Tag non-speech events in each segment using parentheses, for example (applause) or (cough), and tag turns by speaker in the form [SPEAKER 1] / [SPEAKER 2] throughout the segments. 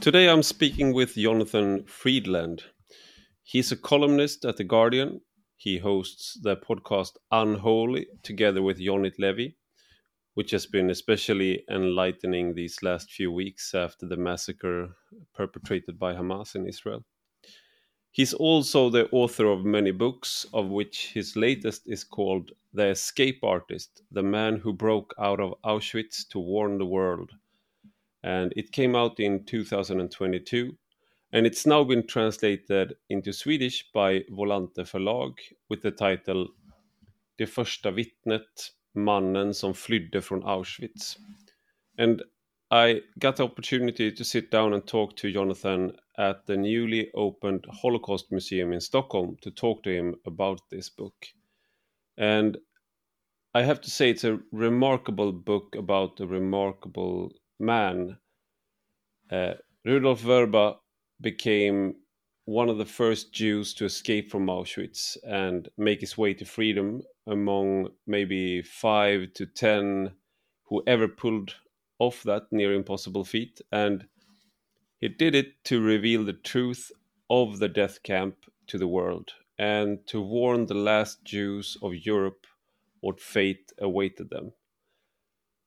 [SPEAKER 1] Today I'm speaking with Jonathan Freedland. He's a columnist at The Guardian. He hosts the podcast Unholy together with Yonit Levi, which has been especially enlightening these last few weeks after the massacre perpetrated by Hamas in Israel. He's also the author of many books, of which his latest is called The Escape Artist The Man Who Broke Out of Auschwitz to Warn the World. And it came out in 2022, and it's now been translated into Swedish by Volante Förlag with the title Det första vittnet, mannen som flydde från Auschwitz. And I got the opportunity to sit down and talk to Jonathan at the newly opened Holocaust Museum in Stockholm to talk to him about this book. And I have to say, it's a remarkable book about a remarkable man. Uh, Rudolf Vrba became one of the first Jews to escape from Auschwitz and make his way to freedom among maybe five to ten who ever pulled off that near impossible feat. And he did it to reveal the truth of the death camp to the world and to warn the last Jews of Europe what fate awaited them.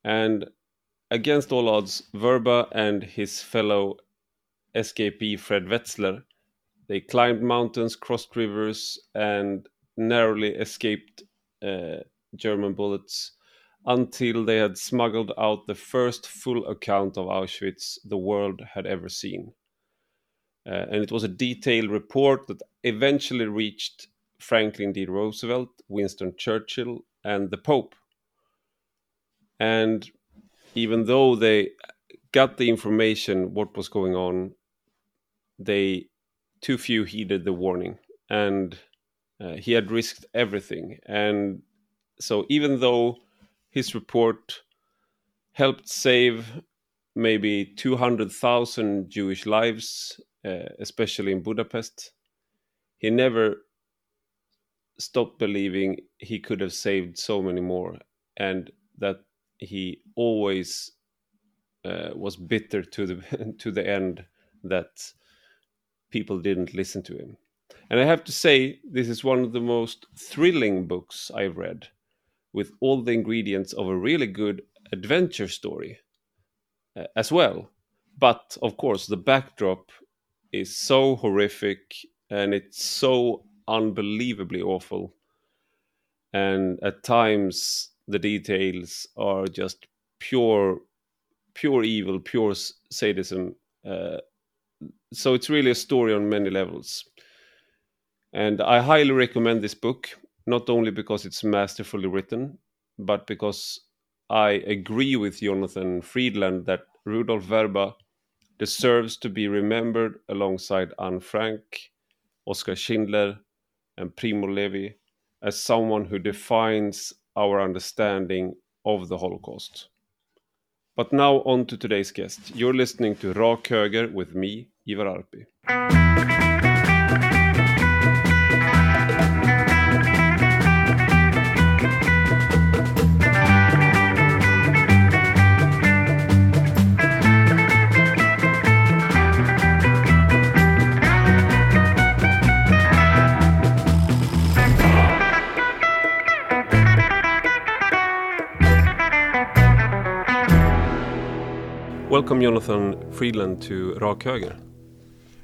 [SPEAKER 1] And against all odds, Vrba and his fellow escapee Fred Wetzler, they climbed mountains, crossed rivers, and narrowly escaped uh, German bullets until they had smuggled out the first full account of Auschwitz the world had ever seen. Uh, and it was a detailed report that eventually reached Franklin D. Roosevelt, Winston Churchill, and the Pope. And even though they got the information what was going on, they too few heeded the warning, and uh, he had risked everything. And so, even though his report helped save maybe 200,000 Jewish lives, uh, especially in Budapest. He never stopped believing he could have saved so many more, and that he always uh, was bitter to the (laughs) to the end that people didn't listen to him. And I have to say, this is one of the most thrilling books I've read with all the ingredients of a really good adventure story uh, as well. But of course, the backdrop is so horrific and it's so unbelievably awful. And at times, the details are just pure, pure evil, pure sadism. Uh, so it's really a story on many levels. And I highly recommend this book not only because it's masterfully written, but because I agree with Jonathan Freedland that Rudolf Vrba deserves to be remembered alongside Anne Frank, Oskar Schindler, and Primo Levi as someone who defines our understanding of the Holocaust. But now on to today's guest. You're listening to Rak Höger with me, Ivar Arpi. Welcome, Jonathan Freedland, to Rak Höger.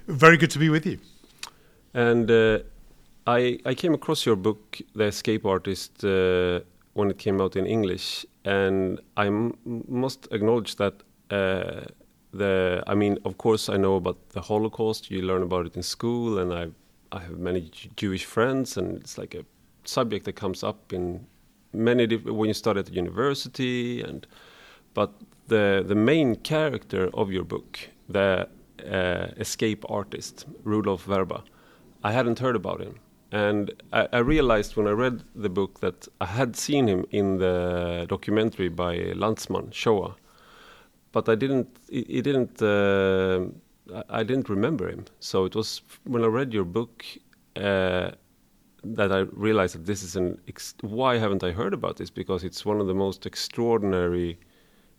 [SPEAKER 2] Very good to be with you.
[SPEAKER 1] And uh, I, I came across your book, The Escape Artist, uh, when it came out in English, and I must acknowledge that uh, the I mean, of course, I know about the Holocaust. You learn about it in school, and I I have many Jewish friends, and it's like a subject that comes up in many when you start at the university, and but the the main character of your book, the uh, escape artist Rudolf Vrba, I hadn't heard about him, and I, I, realized when I read the book that I had seen him in the documentary by Lanzmann Shoah, but I didn't. It, it didn't. Uh, I didn't remember him. So it was when I read your book. Uh, that I realized that this is an. why haven't I heard about this? Because it's one of the most extraordinary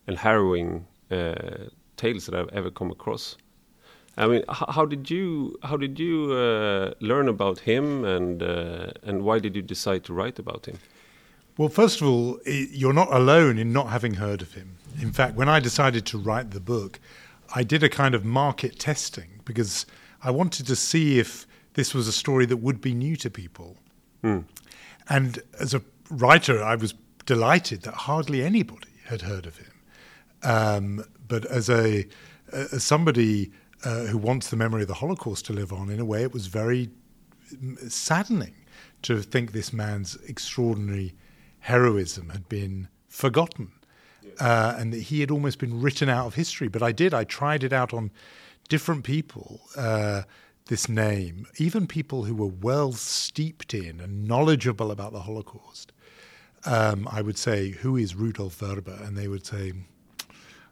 [SPEAKER 1] and harrowing uh, tales that I've ever come across. I mean, how did you how did you uh, learn about him, and uh, and why did you decide to write about him?
[SPEAKER 2] Well, first of all, you're not alone in not having heard of him. In fact, when I decided to write the book, I did a kind of market testing because I wanted to see if this was a story that would be new to people. Mm. And as a writer, I was delighted that hardly anybody had heard of him. Um, but as a as somebody uh, who wants the memory of the Holocaust to live on, in a way, it was very saddening to think this man's extraordinary heroism had been forgotten. Uh, and that he had almost been written out of history. But I did. I tried it out on different people. Uh, this name, even people who were well steeped in and knowledgeable about the Holocaust, um, I would say, "Who is Rudolf Vrba?" And they would say,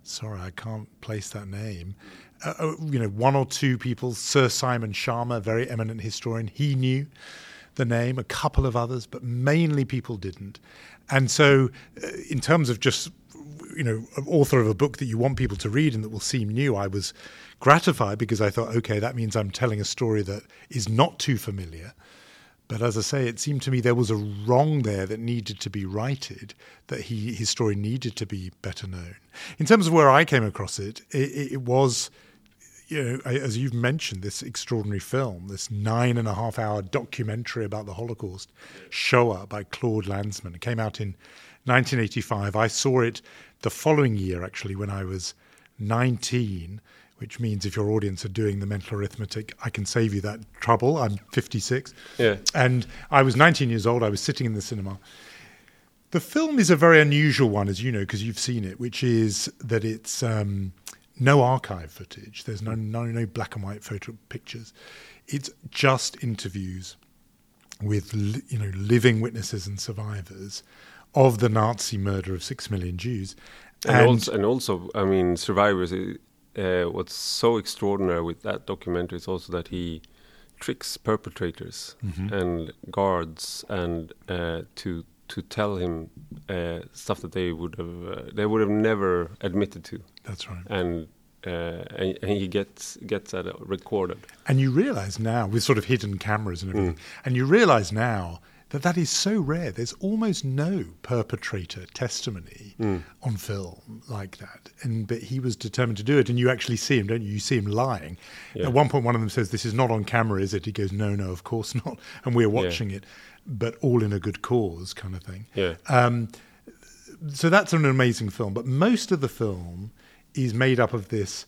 [SPEAKER 2] "Sorry, I can't place that name." Uh, uh, you know, one or two people, Sir Simon Schama, very eminent historian, he knew the name. A couple of others, but mainly people didn't. And so, uh, in terms of just you know, author of a book that you want people to read and that will seem new, I was gratified because I thought, okay, that means I'm telling a story that is not too familiar. But as I say, it seemed to me there was a wrong there that needed to be righted, that he, his story needed to be better known. In terms of where I came across it, it, it was, you know, as you've mentioned, this extraordinary film, this nine and a half hour documentary about the Holocaust, Shoah by Claude Lanzmann. It came out in 1985. I saw it the following year, actually, when I was 19, which means if your audience are doing the mental arithmetic, I can save you that trouble. I'm 56.
[SPEAKER 1] Yeah.
[SPEAKER 2] And I was 19 years old. I was sitting in the cinema. The film is a very unusual one, as you know, because you've seen it, which is that it's um, no archive footage. There's no, no, no black and white photo pictures. It's just interviews with you know living witnesses and survivors of the Nazi murder of six million Jews.
[SPEAKER 1] And, and also, and also, I mean, survivors. Uh, what's so extraordinary with that documentary is also that he tricks perpetrators mm -hmm. and guards and uh, to to tell him uh, stuff that they would have uh, they would have never admitted to.
[SPEAKER 2] That's right.
[SPEAKER 1] And uh, and, and, he gets gets that recorded.
[SPEAKER 2] And you realize now with sort of hidden cameras and everything, mm. and you realize now that that is so rare. There's almost no perpetrator testimony mm. on film like that. And but he was determined to do it. And you actually see him, don't you? You see him lying. Yeah. At one point, one of them says, "This is not on camera, is it?" He goes, "No, no, of course (laughs) not." And we're watching yeah. it, but all in a good cause, kind of thing.
[SPEAKER 1] Yeah. Um,
[SPEAKER 2] so that's an amazing film. But most of the film is made up of this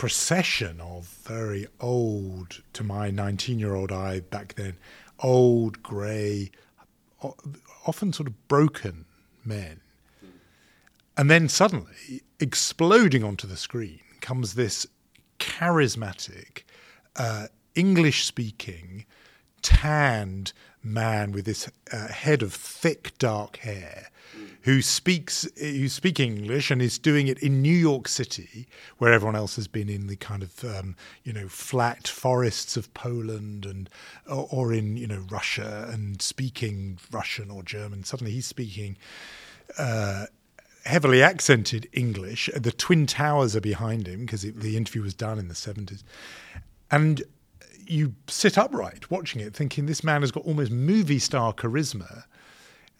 [SPEAKER 2] procession of very old, to my 19 year old eye back then, old, grey, often sort of broken men. And then suddenly, exploding onto the screen, comes this charismatic, uh, English speaking, tanned man with this uh, head of thick, dark hair who speaks who speak English and is doing it in New York City, where everyone else has been in the kind of um, you know flat forests of Poland and or, or, in you know Russia and speaking Russian or German. Suddenly he's speaking. Uh, heavily accented English. The Twin Towers are behind him because the interview was done in the 70s. And you sit upright watching it, thinking this man has got almost movie star charisma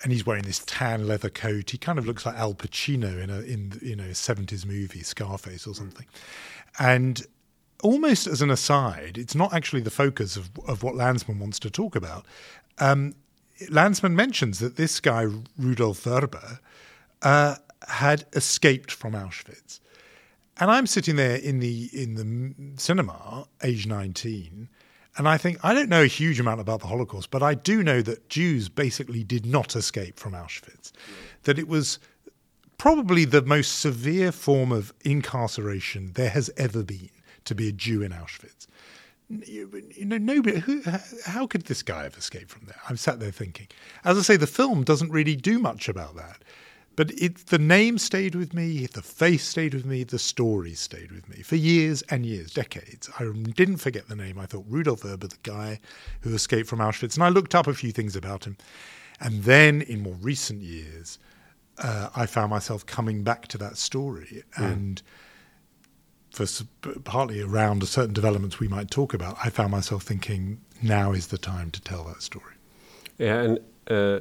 [SPEAKER 2] and he's wearing this tan leather coat. He kind of looks like Al Pacino in a in you know seventies movie, Scarface or something. And almost as an aside, it's not actually the focus of of what Lanzmann wants to talk about. Um, Lanzmann mentions that this guy Rudolf Vrba uh, had escaped from Auschwitz, and I'm sitting there in the in the cinema, age nineteen and I think I don't know a huge amount about the Holocaust, but I do know that Jews basically did not escape from Auschwitz. That it was probably the most severe form of incarceration there has ever been to be a Jew in Auschwitz. You, know, nobody. Who, how could this guy have escaped from there? I'm sat there thinking. As I say, the film doesn't really do much about that. But it, the name stayed with me, the face stayed with me, the story stayed with me for years and years, decades. I didn't forget the name. I thought Rudolf Vrba, the guy who escaped from Auschwitz, and I looked up a few things about him. And then in more recent years, uh, I found myself coming back to that story. Mm. And for partly around certain developments we might talk about, I found myself thinking now is the time to tell that story.
[SPEAKER 1] Yeah, and uh,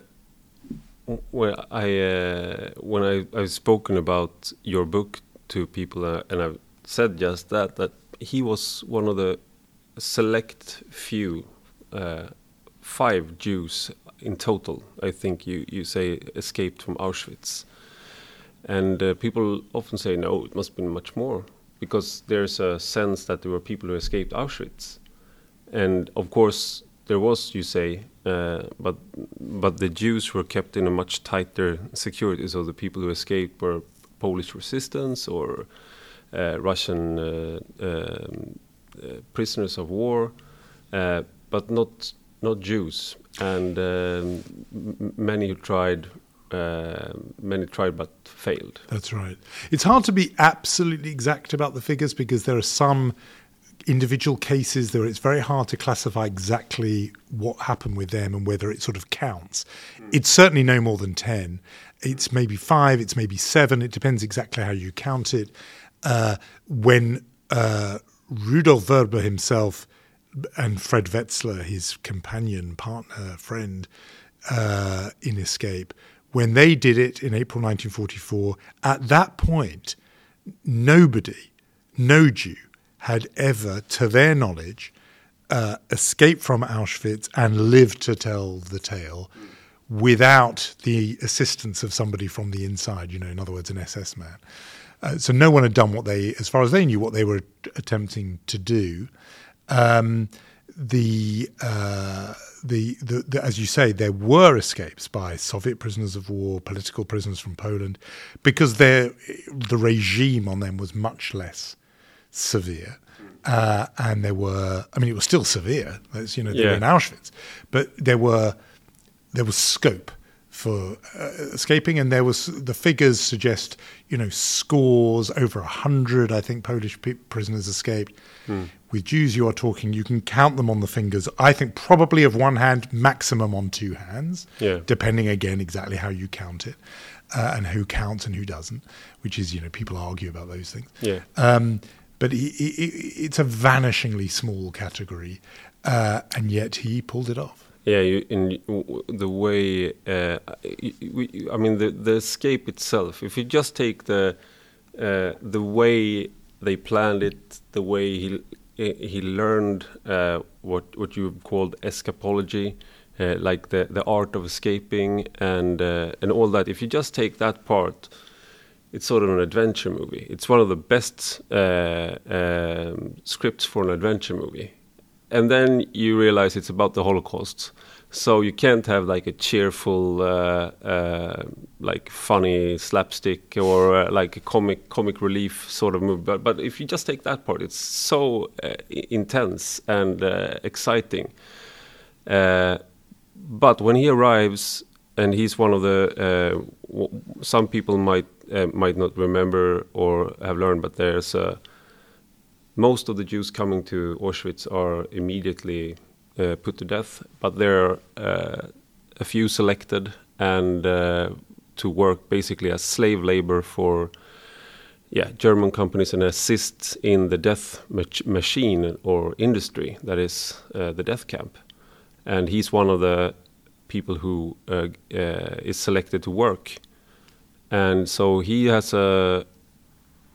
[SPEAKER 1] well, I uh, when I I've spoken about your book to people, uh, and I've said just that that he was one of the select few, uh, five Jews in total. I think you you say escaped from Auschwitz, and uh, people often say no, it must have been much more because there's a sense that there were people who escaped Auschwitz, and of course there was, you say, uh, but but the Jews were kept in a much tighter security. So the people who escaped were Polish resistance or uh, Russian uh, um, uh, prisoners of war, uh, but not not Jews. And um, many who tried, uh, many tried but failed.
[SPEAKER 2] That's right. It's hard to be absolutely exact about the figures because there are some individual cases there it's very hard to classify exactly what happened with them and whether it sort of counts. It's certainly no more than 10. It's maybe five, it's maybe seven. It depends exactly how you count it. Uh, when uh, Rudolf Vrba himself and Fred Wetzler, his companion, partner, friend uh, in Escape, when they did it in April 1944, at that point, nobody, no Jew, had ever, to their knowledge, uh, escaped from Auschwitz and lived to tell the tale without the assistance of somebody from the inside, you know, in other words, an SS man. Uh, so no one had done what they, as far as they knew, what they were attempting to do. Um, the, uh, the, the, the, as you say, there were escapes by Soviet prisoners of war, political prisoners from Poland, because the regime on them was much less severe. Uh, and there were, I mean, it was still severe. That's, you know, they
[SPEAKER 1] Yeah.
[SPEAKER 2] were in Auschwitz, but there were, there was scope for uh, escaping, and there was the figures suggest, you know, scores over a hundred. I think Polish pe- prisoners escaped. With Jews, you are talking, you can count them on the fingers. I think probably of one hand, maximum on two hands,
[SPEAKER 1] Yeah.
[SPEAKER 2] depending again exactly how you count it, uh, and who counts and who doesn't. Which is, you know, people argue about those things.
[SPEAKER 1] Yeah.
[SPEAKER 2] Um, but he, he, it's a vanishingly small category, uh, and yet he pulled it off.
[SPEAKER 1] Yeah, you, in the way uh, I mean the the escape itself. If you just take the uh, the way they planned it, the way he he learned uh, what what you called escapology, uh, like the the art of escaping and uh, and all that. If you just take that part, it's sort of an adventure movie. It's one of the best uh, um, scripts for an adventure movie. And then you realize it's about the Holocaust. So you can't have like a cheerful, uh, uh, like funny slapstick or uh, like a comic comic relief sort of movie. But but if you just take that part, it's so uh, intense and exciting. But when he arrives, and he's one of the some people might uh, might not remember or have learned, but there's uh, most of the Jews coming to Auschwitz are immediately uh, put to death, but there are uh, a few selected and uh, to work basically as slave labor for yeah German companies and assist in the death mach- machine or industry that is uh, the death camp, and he's one of the people who uh, uh, is selected to work, and so he has a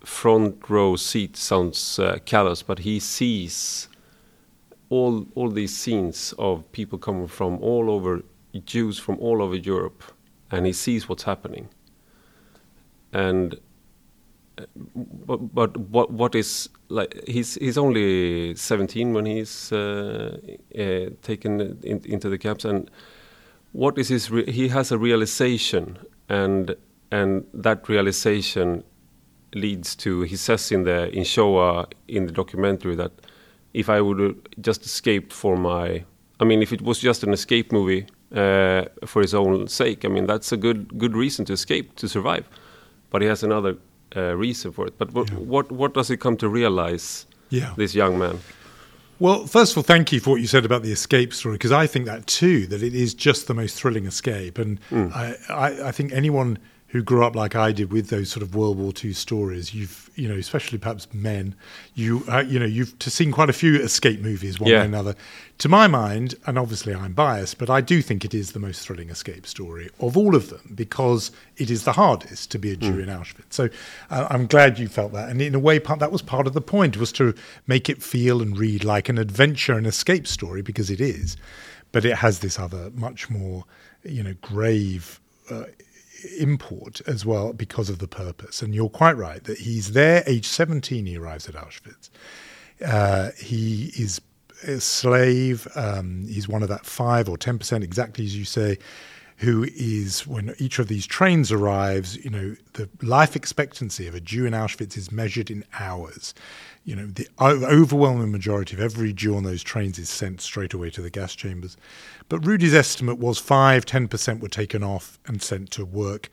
[SPEAKER 1] front row seat. Sounds uh, callous, but he sees all all these scenes of people coming from all over Jews from all over Europe, and he sees what's happening. And uh, but but what what is like he's he's only 17 when he's uh, uh, taken in, into the camps and what is his he has a realization and and that realization leads to he says in the in Shoah in the documentary that if I would just escape for my I mean if it was just an escape movie uh, for his own sake I mean that's a good good reason to escape to survive. But he has another uh, reason for it. But what, what what does he come to realize
[SPEAKER 2] Yeah.
[SPEAKER 1] this young man?
[SPEAKER 2] Well, first of all, thank you for what you said about the escape story, because I think that too, that it is just the most thrilling escape. And I, I, I think anyone who grew up like I did with those sort of World War II stories, you've you know, especially perhaps men, you uh, you know, you've seen quite a few escape movies, one
[SPEAKER 1] Yeah.
[SPEAKER 2] way or another. To my mind, and obviously I'm biased, but I do think it is the most thrilling escape story of all of them because it is the hardest to be a Jew in Auschwitz. So uh, I'm glad you felt that, and in a way, part, that was part of the point was to make it feel and read like an adventure and escape story because it is, but it has this other much more you know grave. Uh, import as well because of the purpose. And you're quite right that he's there, age 17, he arrives at Auschwitz. Uh, he is a slave. Um, he's one of that five or 10%, exactly as you say, who is, when each of these trains arrives, you know, the life expectancy of a Jew in Auschwitz is measured in hours. You know, the overwhelming majority of every Jew on those trains is sent straight away to the gas chambers. But Rudy's estimate was 5 10% were taken off and sent to work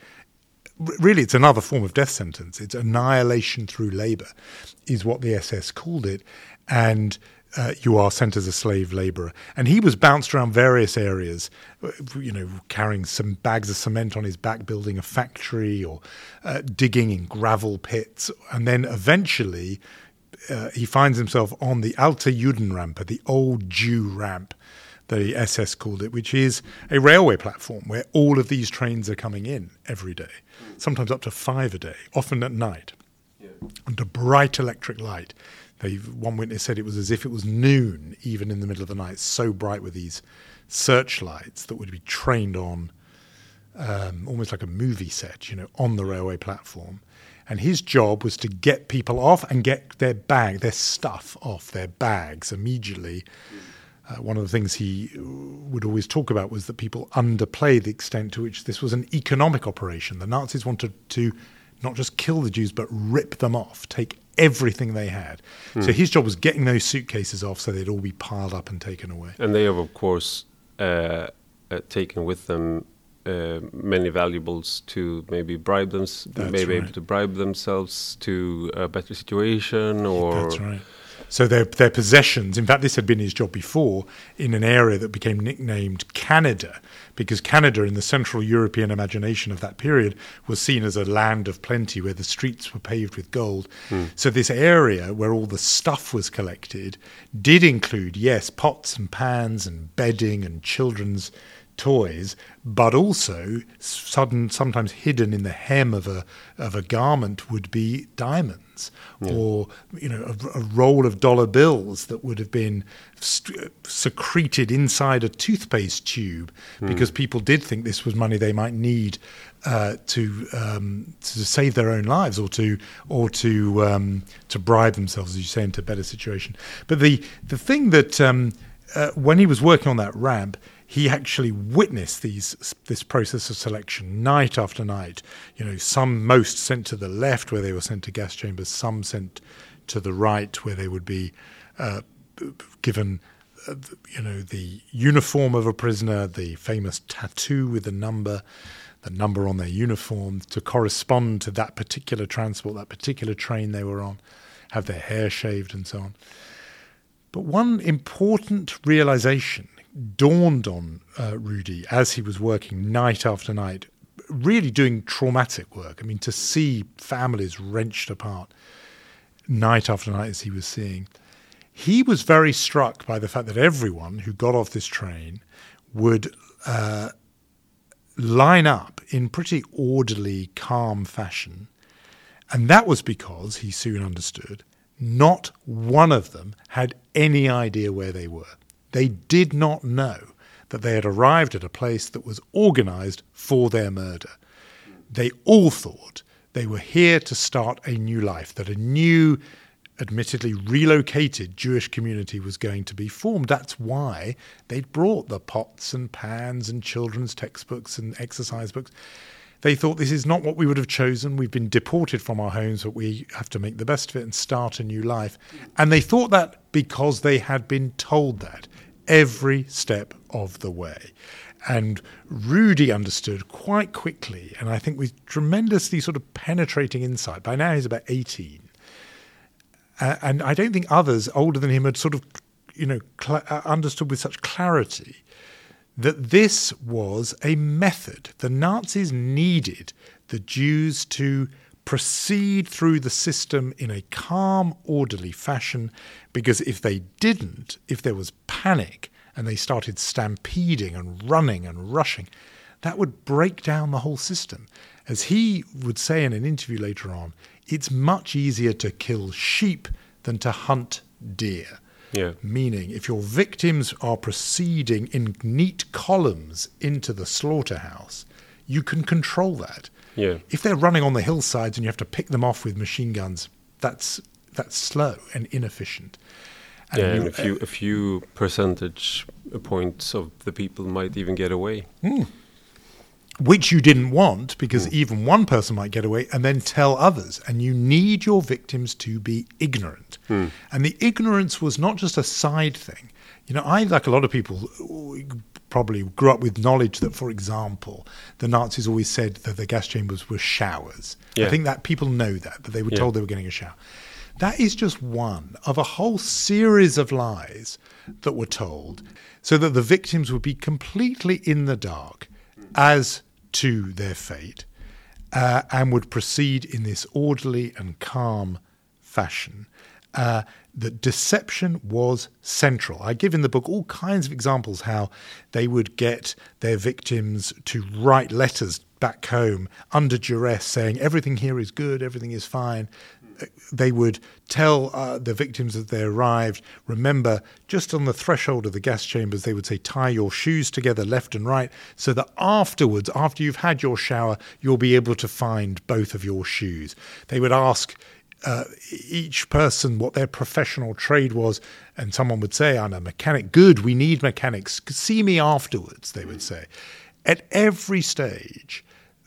[SPEAKER 2] really it's another form of death sentence. It's annihilation through labor, is what the SS called it, and uh, you are sent as a slave laborer. And he was bounced around various areas, uh, you know, carrying some bags of cement on his back, building a factory, or uh, digging in gravel pits, and then eventually. Uh, he finds himself on the Alte Judenrampe, the old Jew ramp, the SS called it, which is a railway platform where all of these trains are coming in every day, sometimes up to five a day, often at night, under bright electric light. They, one witness said it was as if it was noon, even in the middle of the night. So bright were these searchlights that would be trained on, um, almost like a movie set, you know, on the railway platform. And his job was to get people off and get their bag, their stuff off their bags immediately. Uh, one of the things he uh, would always talk about was that people underplay the extent to which this was an economic operation. The Nazis wanted to not just kill the Jews, but rip them off, take everything they had. So his job was getting those suitcases off so they'd all be piled up and taken away.
[SPEAKER 1] And they have, of course, uh, uh, taken with them uh, many valuables to maybe bribe them, maybe
[SPEAKER 2] right.
[SPEAKER 1] able to bribe themselves to a better situation, or
[SPEAKER 2] That's right. So their their possessions. In fact, this had been his job before in an area that became nicknamed Canada, because Canada, in the Central European imagination of that period, was seen as a land of plenty where the streets were paved with gold. Hmm. So this area where all the stuff was collected did include, yes, pots and pans and bedding and children's toys, but also sudden, sometimes hidden in the hem of a of a garment would be diamonds, or you know a, a roll of dollar bills that would have been st- secreted inside a toothpaste tube because people did think this was money they might need uh, to um, to save their own lives or to or to um, to bribe themselves, as you say, into a better situation. But the the thing that um, uh, when he was working on that ramp, he actually witnessed these this process of selection night after night. You know, some most sent to the left where they were sent to gas chambers, some sent to the right where they would be uh, given. Uh, you know the uniform of a prisoner, the famous tattoo with the number, the number on their uniform to correspond to that particular transport, that particular train they were on, have their hair shaved and so on. But one important realization dawned on uh, Rudy as he was working night after night, really doing traumatic work. I mean, to see families wrenched apart night after night as he was seeing, he was very struck by the fact that everyone who got off this train would uh, line up in pretty orderly, calm fashion. And that was because, he soon understood, not one of them had any idea where they were. They did not know that they had arrived at a place that was organized for their murder. They all thought they were here to start a new life, that a new, admittedly relocated Jewish community was going to be formed. That's why they'd brought the pots and pans and children's textbooks and exercise books. They thought this is not what we would have chosen. We've been deported from our homes, but we have to make the best of it and start a new life. And they thought that because they had been told that every step of the way. And Rudy understood quite quickly, and I think with tremendously sort of penetrating insight. By now he's about 18. Uh, and I don't think others older than him had sort of, you know, cl- uh, understood with such clarity that this was a method. The Nazis needed the Jews to proceed through the system in a calm, orderly fashion, because if they didn't, if there was panic and they started stampeding and running and rushing, that would break down the whole system. As he would say in an interview later on, it's much easier to kill sheep than to hunt deer.
[SPEAKER 1] Yeah.
[SPEAKER 2] Meaning, if your victims are proceeding in neat columns into the slaughterhouse, you can control that.
[SPEAKER 1] Yeah.
[SPEAKER 2] If they're running on the hillsides and you have to pick them off with machine guns, that's that's slow and inefficient.
[SPEAKER 1] And yeah, and a few uh, a few percentage points of the people might even get away.
[SPEAKER 2] Mm which you didn't want because mm. even one person might get away and then tell others. And you need your victims to be ignorant. Mm. And the ignorance was not just a side thing. You know, I, like a lot of people, probably grew up with knowledge that, for example, the Nazis always said that the gas chambers were showers. Yeah. I think that people know that, that they were yeah. told they were getting a shower. That is just one of a whole series of lies that were told so that the victims would be completely in the dark as to their fate uh, and would proceed in this orderly and calm fashion. Uh, that deception was central. I give in the book all kinds of examples how they would get their victims to write letters back home under duress saying everything here is good, everything is fine, they would tell uh, the victims that they arrived, remember, just on the threshold of the gas chambers, they would say, tie your shoes together left and right, so that afterwards, after you've had your shower, you'll be able to find both of your shoes. They would ask, uh, each person what their professional trade was, and someone would say, I'm a mechanic. Good, we need mechanics. See me afterwards, they would say. At every stage,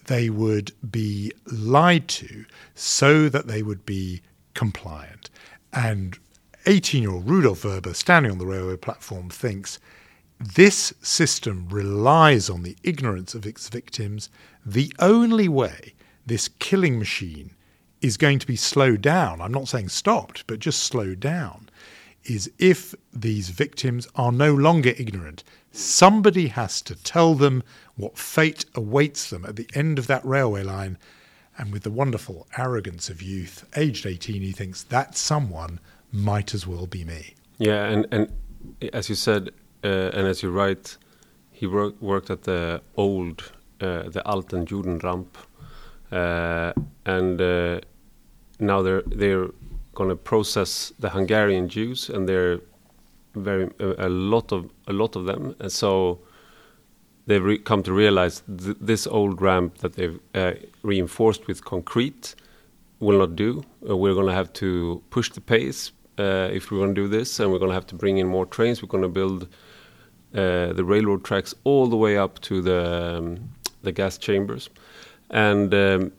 [SPEAKER 2] they would be lied to so that they would be compliant. And 18 year old Rudolf Vrba, standing on the railway platform, thinks this system relies on the ignorance of its victims. The only way this killing machine is going to be slowed down, I'm not saying stopped, but just slowed down, is if these victims are no longer ignorant. Somebody has to tell them what fate awaits them at the end of that railway line. And with the wonderful arrogance of youth, aged 18, he thinks that someone might as well be me.
[SPEAKER 1] Yeah, and, and as you said, uh, and as you write, he work, worked at the old, uh, the Alten Judenramp, uh, and uh, now they're they're going to process the Hungarian Jews, and they're very a, a lot of a lot of them, and so they've come to realize th- this old ramp that they've uh, reinforced with concrete will not do. Uh, we're going to have to push the pace uh, if we're going to do this, and we're going to have to bring in more trains. We're going to build uh, the railroad tracks all the way up to the um, the gas chambers, and um,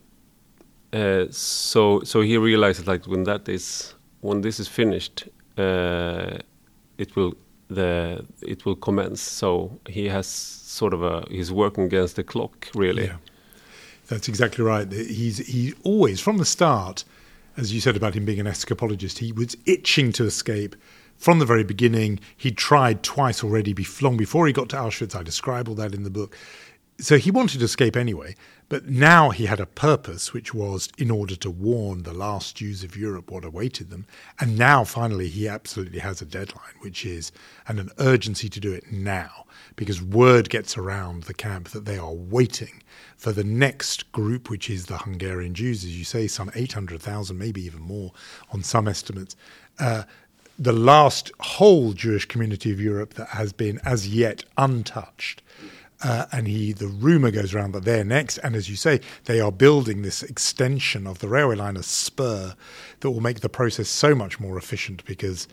[SPEAKER 1] uh, so so he realizes like when that is when this is finished, it will the it will commence. So he has sort of a he's working against the clock, really.
[SPEAKER 2] Yeah, that's exactly right. He's he always from the start, as you said about him being an escapologist, he was itching to escape. From the very beginning, he tried twice already, long before he got to Auschwitz. I describe all that in the book. So he wanted to escape anyway. But now he had a purpose, which was in order to warn the last Jews of Europe what awaited them. And now, finally, he absolutely has a deadline, which is, and an urgency to do it now, because word gets around the camp that they are waiting for the next group, which is the Hungarian Jews, as you say, some 800,000, maybe even more on some estimates. Uh, the last whole Jewish community of Europe that has been as yet untouched uh, and he, the rumor goes around that they're next. And as you say, they are building this extension of the railway line, a spur that will make the process so much more efficient because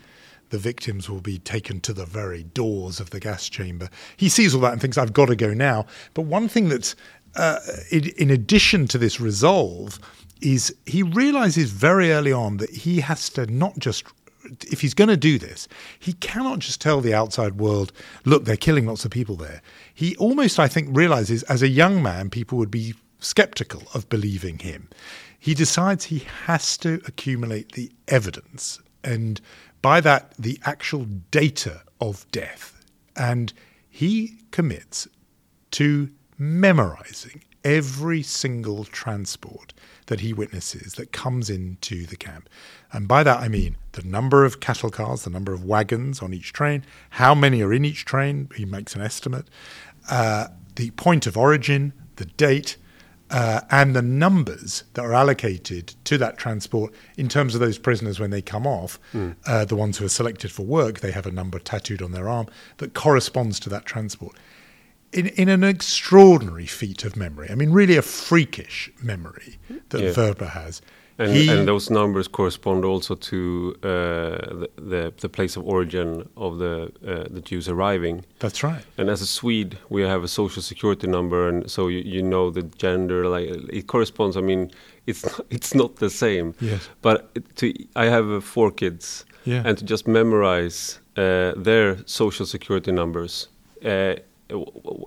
[SPEAKER 2] the victims will be taken to the very doors of the gas chamber. He sees all that and thinks, I've got to go now. But one thing that's, uh, in, in addition to this resolve, is he realizes very early on that he has to not just if he's going to do this, he cannot just tell the outside world, look, they're killing lots of people there. He almost, I think, realizes as a young man, people would be skeptical of believing him. He decides he has to accumulate the evidence, and by that, the actual data of death. And he commits to memorizing every single transport that he witnesses that comes into the camp. And by that I mean the number of cattle cars, the number of wagons on each train, how many are in each train, he makes an estimate, uh, the point of origin, the date, uh, and the numbers that are allocated to that transport in terms of those prisoners when they come off, mm. uh, the ones who are selected for work, they have a number tattooed on their arm that corresponds to that transport in, in an extraordinary feat of memory. I mean, really a freakish memory that yeah. Vrba has.
[SPEAKER 1] And, he, and, those numbers correspond also to uh, the, the, the place of origin of the uh, the Jews arriving.
[SPEAKER 2] That's right.
[SPEAKER 1] And as a Swede, we have a social security number, and so you, you know the gender. Like it corresponds. I mean, it's (laughs) it's not the same.
[SPEAKER 2] Yes.
[SPEAKER 1] But to I have uh, four kids,
[SPEAKER 2] yeah.
[SPEAKER 1] and to just memorize uh, their social security numbers uh,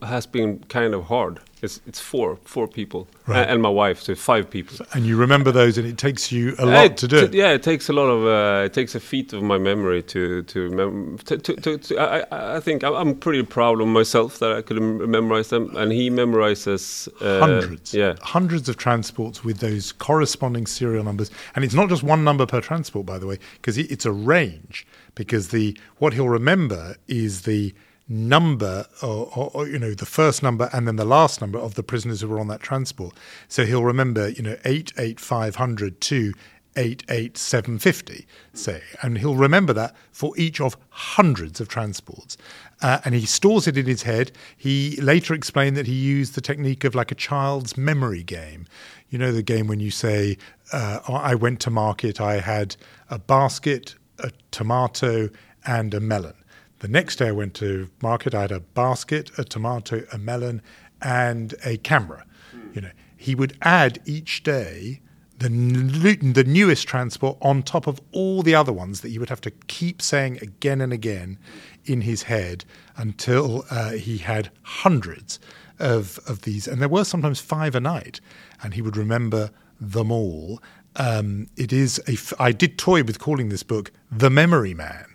[SPEAKER 1] has been kind of hard. It's it's four four people right. and my wife, so five people.
[SPEAKER 2] And you remember those, and it takes you a lot it, to do. It.
[SPEAKER 1] Yeah, it takes a lot of uh, it takes a feat of my memory to to mem- to, to, to, to I, I think I'm pretty proud of myself that I could memorize them, and he memorizes
[SPEAKER 2] uh, hundreds,
[SPEAKER 1] yeah,
[SPEAKER 2] hundreds of transports with those corresponding serial numbers, and it's not just one number per transport, by the way, because it's a range. Because the what he'll remember is the number or, or, or, you know the first number and then the last number of the prisoners who were on that transport. So he'll remember you know 88500 to 88750 say and he'll remember that for each of hundreds of transports. Uh, and he stores it in his head. He later explained that he used the technique of like a child's memory game. You know the game when you say uh, i went to market i had a basket a tomato and a melon the next day I went to market. I had a basket, a tomato, a melon, and a camera. Mm. You know, he would add each day the the newest transport on top of all the other ones that he would have to keep saying again and again in his head until uh, he had hundreds of of these, and there were sometimes five a night, and he would remember them all. Um, it is a. F- I did toy with calling this book "The Memory Man."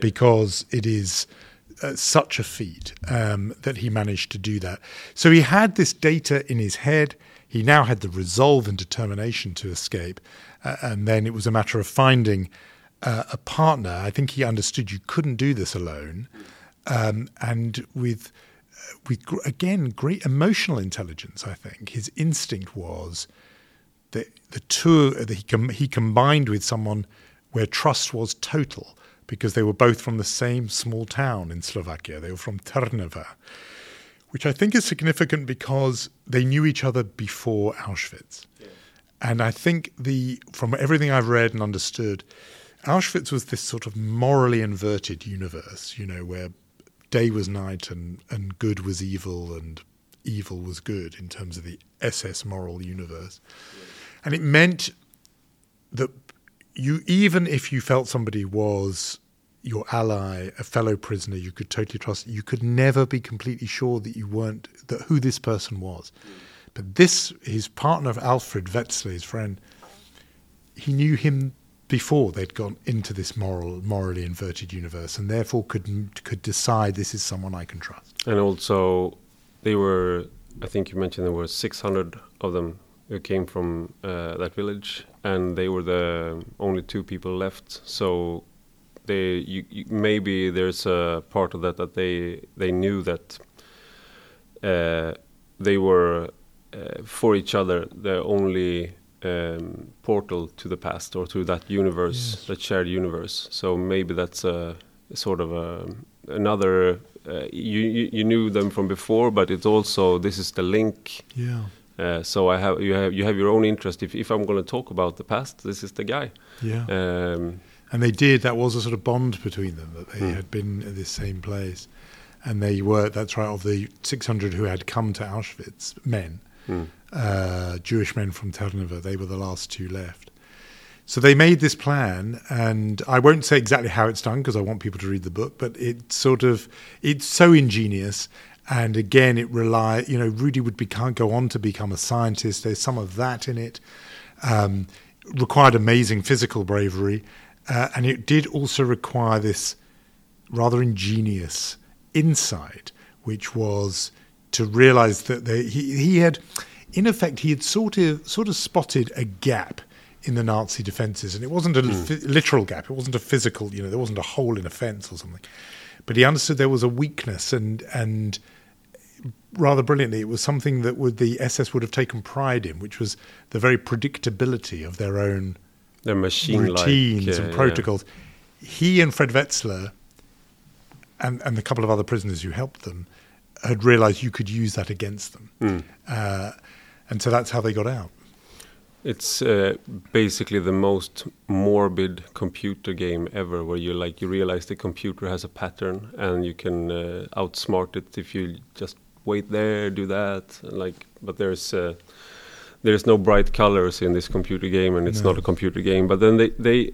[SPEAKER 2] Because it is uh, such a feat um, that he managed to do that. So he had this data in his head. He now had the resolve and determination to escape. Uh, and then it was a matter of finding uh, a partner. I think he understood you couldn't do this alone. Um, and with, uh, with again, great emotional intelligence, I think. His instinct was that the two that he, com- he combined with someone where trust was total because they were both from the same small town in Slovakia. They were from Trnava, which I think is significant because they knew each other before Auschwitz. Yeah. And I think the from everything I've read and understood, Auschwitz was this sort of morally inverted universe, you know, where day was night and, and good was evil and evil was good in terms of the SS moral universe. Yeah. And it meant that you even if you felt somebody was your ally, a fellow prisoner, you could totally trust. You could never be completely sure that you weren't that who this person was. But this, his partner, Alfred Wetzler, his friend, he knew him before they'd gone into this moral, morally inverted universe, and therefore could could decide this is someone I can trust.
[SPEAKER 1] And also, they were. I think you mentioned there were 600 of them who came from uh, that village, and they were the only two people left. So they you, you, maybe there's a part of that that they they knew that uh, they were uh, for each other the only um, portal to the past or to that universe, yes. that shared universe. So maybe that's a sort of a, another. Uh, you, you, you knew them from before, but it's also this is the link.
[SPEAKER 2] Yeah.
[SPEAKER 1] Uh, so I have you have you have your own interest. If if I'm going to talk about the past, this is the guy.
[SPEAKER 2] Yeah.
[SPEAKER 1] Um,
[SPEAKER 2] and they did. That was a sort of bond between them that they mm. had been at this same place, and they were. That's right. Of the 600 who had come to Auschwitz, men, mm. uh, Jewish men from Trnava, they were the last two left. So they made this plan, and I won't say exactly how it's done because I want people to read the book. But it's sort of it's so ingenious, and again, it rely. You know, Rudy would become go on to become a scientist. There's some of that in it. Um, required amazing physical bravery uh, and it did also require this rather ingenious insight, which was to realize that they, he, he had, in effect, he had sort of, sort of spotted a gap in the Nazi defenses. And it wasn't a mm. literal gap, it wasn't a physical, you know, there wasn't a hole in a fence or something. But he understood there was a weakness and, and, rather brilliantly, it was something that would the SS would have taken pride in, which was the very predictability of their own
[SPEAKER 1] their machine
[SPEAKER 2] routines and protocols. Yeah. He and Fred Wetzler and and a couple of other prisoners who helped them had realized you could use that against them, mm. uh, and so that's how they got out.
[SPEAKER 1] It's uh, basically the most morbid computer game ever, where you like you realize the computer has a pattern and you can uh, outsmart it if you just wait there, do that, like. But there's uh, there's no bright colors in this computer game, and it's no. not a computer game. But then they they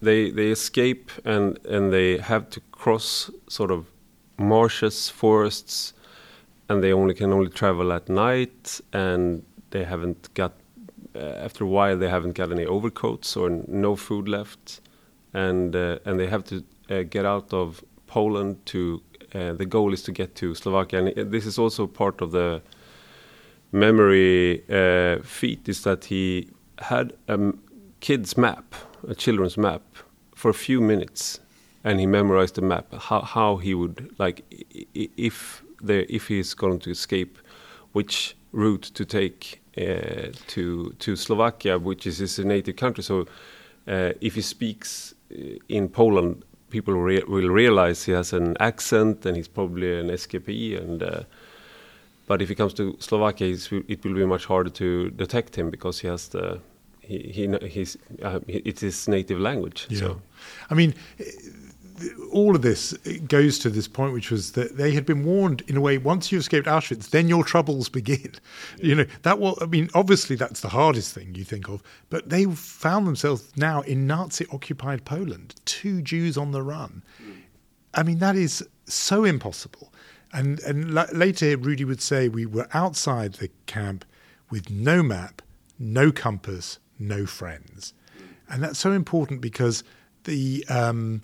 [SPEAKER 1] they they escape and and they have to cross sort of marshes, forests, and they only can only travel at night, and they haven't got. Uh, after a while, they haven't got any overcoats or no food left, and uh, and they have to uh, get out of Poland to. Uh, the goal is to get to Slovakia, and this is also part of the memory uh, feat is that he had a kid's map, a children's map, for a few minutes, and he memorized the map. How how he would like if there if he's going to escape, which route to take uh, to to Slovakia, which is his native country. So uh, if he speaks uh, in Poland, people re will realize he has an accent and he's probably an escapee and uh, but if he comes to Slovakia, it will be much harder to detect him because he has the he, he he's uh, it's his native language. Yeah. So.
[SPEAKER 2] I mean, all of this goes to this point, which was that they had been warned in a way. Once you escaped Auschwitz, then your troubles begin. Yeah. (laughs) You know that. Well, I mean, obviously that's the hardest thing you think of, but they found themselves now in Nazi-occupied Poland, two Jews on the run. Mm. I mean, that is so impossible. And, and later, Rudy would say we were outside the camp with no map, no compass, no friends. And that's so important because the, um,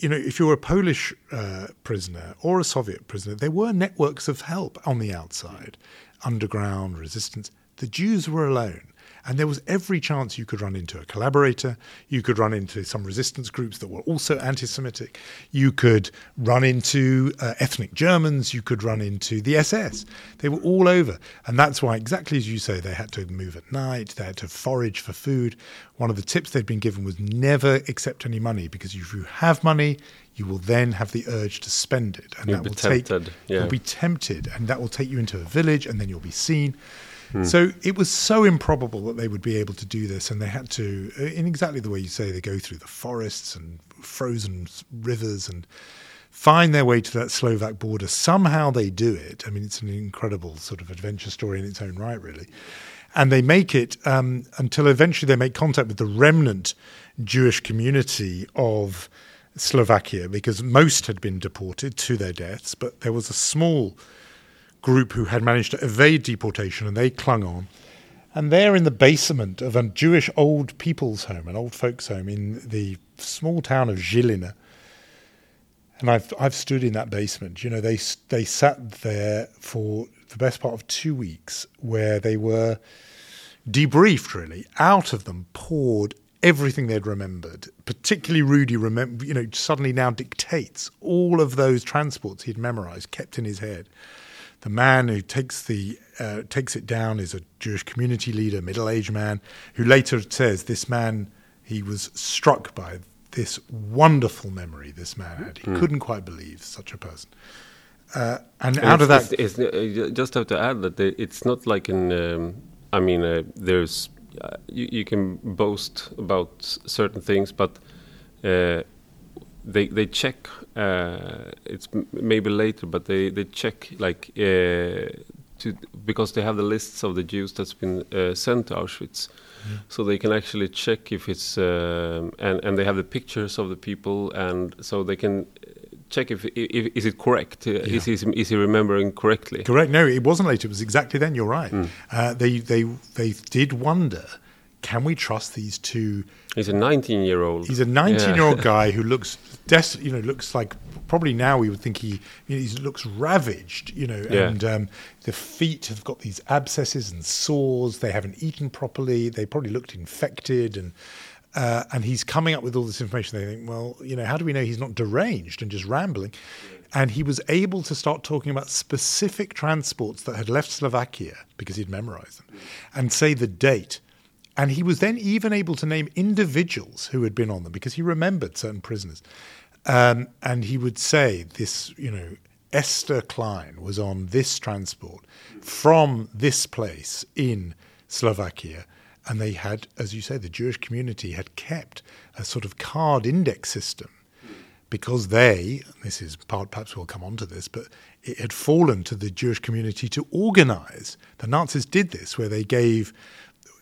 [SPEAKER 2] you know, if you were a Polish uh, prisoner or a Soviet prisoner, there were networks of help on the outside, underground resistance. The Jews were alone. And there was every chance you could run into a collaborator, you could run into some resistance groups that were also anti Semitic, you could run into uh, ethnic Germans, you could run into the SS. They were all over. And that's why, exactly as you say, they had to move at night, they had to forage for food. One of the tips they'd been given was never accept any money because if you have money, you will then have the urge to spend it,
[SPEAKER 1] and you'll that will tempted. take
[SPEAKER 2] yeah. you'll be tempted, and that will take you into a village, and then you'll be seen. Hmm. So it was so improbable that they would be able to do this, and they had to, uh, in exactly the way you say, they go through the forests and frozen rivers and find their way to that Slovak border. Somehow they do it. I mean, it's an incredible sort of adventure story in its own right, really. And they make it um, until eventually they make contact with the remnant Jewish community of Slovakia because most had been deported to their deaths, but there was a small group who had managed to evade deportation and they clung on. And they're in the basement of a Jewish old people's home, an old folks' home in the small town of Žilina. And I've I've stood in that basement. You know, they they sat there for the best part of two weeks, where they were debriefed. Really, out of them poured everything they'd remembered. Particularly Rudy, remember, you know, suddenly now dictates all of those transports he'd memorized, kept in his head. The man who takes the uh, takes it down is a Jewish community leader, middle-aged man, who later says this man he was struck by this wonderful memory this man had. He mm. couldn't quite believe such a person. Uh, and, and out of that,
[SPEAKER 1] it's, it's, uh, just have to add that it's not like an. Um, I mean, uh, there's uh, you, you, can boast about certain things, but uh, they they check. Uh, it's maybe later, but they they check like uh, to because they have the lists of the Jews that's been uh, sent to Auschwitz, mm. so they can actually check if it's um, and and they have the pictures of the people, and so they can check if, if is it correct? Uh, yeah. Is, he, is he remembering correctly?
[SPEAKER 2] Correct. No, it wasn't later. It was exactly then. You're right. Mm. Uh, they they they did wonder can we trust these two?
[SPEAKER 1] He's a 19 year old.
[SPEAKER 2] He's a 19 year old guy who (laughs) looks des- you know, looks like probably now we would think he, you know, he looks ravaged, you know,
[SPEAKER 1] Yeah.
[SPEAKER 2] and um, the feet have got these abscesses and sores. They haven't eaten properly. They probably looked infected, and uh, and he's coming up with all this information. They think, well, you know, how do we know he's not deranged and just rambling? And he was able to start talking about specific transports that had left Slovakia because he'd memorized them, and say the date. And he was then even able to name individuals who had been on them because he remembered certain prisoners. Um, and he would say, this, you know, Esther Klein was on this transport from this place in Slovakia. And they had, as you say, the Jewish community had kept a sort of card index system because they, this is part, perhaps we'll come on to this, but it had fallen to the Jewish community to organize. The Nazis did this, where they gave,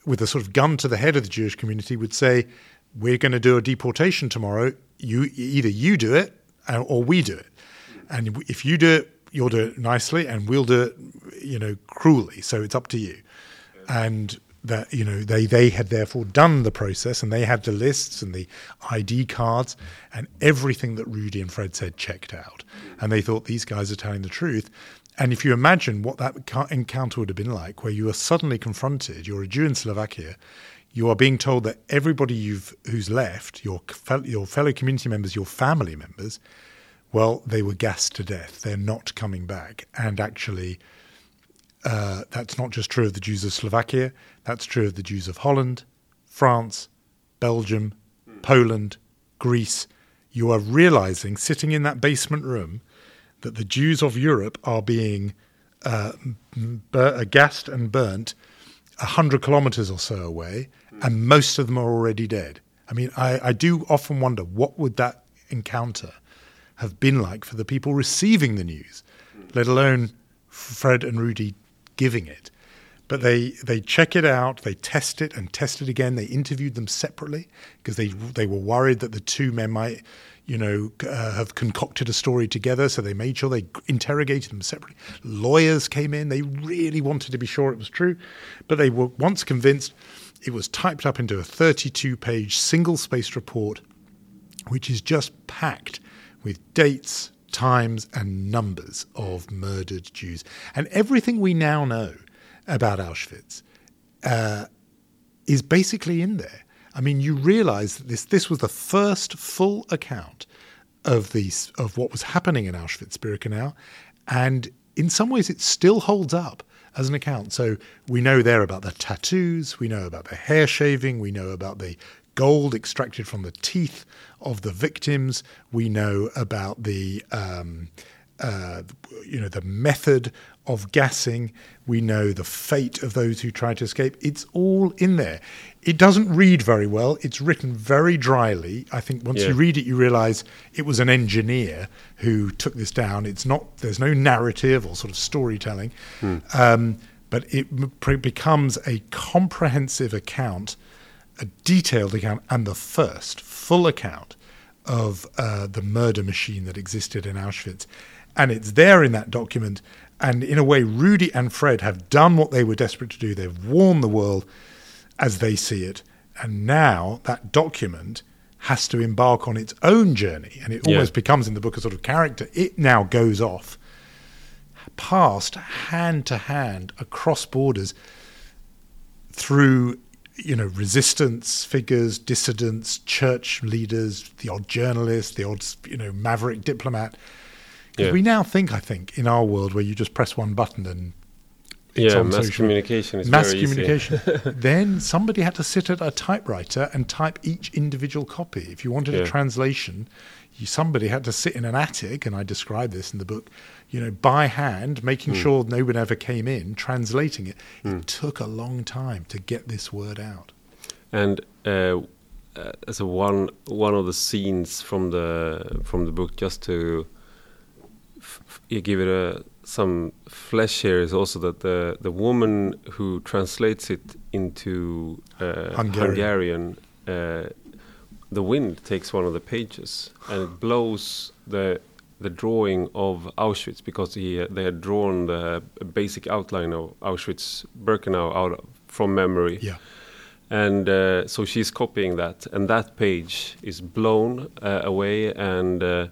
[SPEAKER 2] with a sort of gun to the head of the Jewish community, would say, We're going to do a deportation tomorrow. You Either you do it uh, or we do it. And if you do it, you'll do it nicely, and we'll do it, you know, cruelly. So it's up to you. And that you know they they had therefore done the process and they had the lists and the ID cards and everything that Rudy and Fred said checked out and they thought these guys are telling the truth and if you imagine what that encounter would have been like where you are suddenly confronted you're a Jew in Slovakia you are being told that everybody you've who's left your your fellow community members your family members well they were gassed to death. They're not coming back. And actually uh, that's not just true of the Jews of Slovakia, that's true of the Jews of Holland, France, Belgium, Poland, Greece. You are realizing, sitting in that basement room, that the Jews of Europe are being uh, bur- gassed and burnt a hundred kilometers or so away, and most of them are already dead. I mean, I, I do often wonder what would that encounter have been like for the people receiving the news, let alone Fred and Rudy giving it. But they, they check it out, they test it and test it again. They interviewed them separately because they they were worried that the two men might, you know, uh, have concocted a story together. So they made sure they interrogated them separately. Lawyers came in; they really wanted to be sure it was true, but they were once convinced. It was typed up into a 32-page single-spaced report which is just packed with dates, times, and numbers of murdered Jews. And everything we now know about Auschwitz uh, is basically in there. I mean, you realize that this, this was the first full account of, these, of what was happening in Auschwitz Birkenau. And in some ways, it still holds up as an account. So we know there about the tattoos, we know about the hair shaving, we know about the gold extracted from the teeth of the victims. We know about the um, uh, you know the method of gassing. We know the fate of those who tried to escape. It's all in there. It doesn't read very well. It's written very dryly. I think once
[SPEAKER 1] Yeah.
[SPEAKER 2] you read it, you realise it was an engineer who took this down. It's not. There's no narrative or sort of storytelling, um, but it becomes a comprehensive account a detailed account and the first full account of uh, the murder machine that existed in Auschwitz. And it's there in that document. And in a way, Rudy and Fred have done what they were desperate to do. They've warned the world as they see it. And now that document has to embark on its own journey. And it
[SPEAKER 1] Yeah.
[SPEAKER 2] almost becomes in the book a sort of character. It now goes off past hand to hand across borders through you know resistance figures dissidents church leaders the odd journalist the odd you know maverick diplomat
[SPEAKER 1] Yeah.
[SPEAKER 2] we now think i think in our world where you just press one button and it's
[SPEAKER 1] yeah,
[SPEAKER 2] on
[SPEAKER 1] mass
[SPEAKER 2] social-
[SPEAKER 1] communication is
[SPEAKER 2] mass
[SPEAKER 1] very easy.
[SPEAKER 2] communication (laughs) then somebody had to sit at a typewriter and type each individual copy if you wanted a translation you, somebody had to sit in an attic and i describe this in the book you know by hand
[SPEAKER 1] Hmm.
[SPEAKER 2] making sure no one ever came in translating it it took a long time to get this word out
[SPEAKER 1] And uh, uh, as a one one of the scenes from the from the book, just to you give it a some flesh here, is also that the the woman who translates it into uh,
[SPEAKER 2] Hungarian.
[SPEAKER 1] Hungarian, uh, the wind takes one of the pages and it blows the the drawing of Auschwitz because he they had drawn the basic outline of Auschwitz Birkenau out of, from memory.
[SPEAKER 2] Yeah.
[SPEAKER 1] And uh, so she's copying that, and that page is blown uh, away, and uh,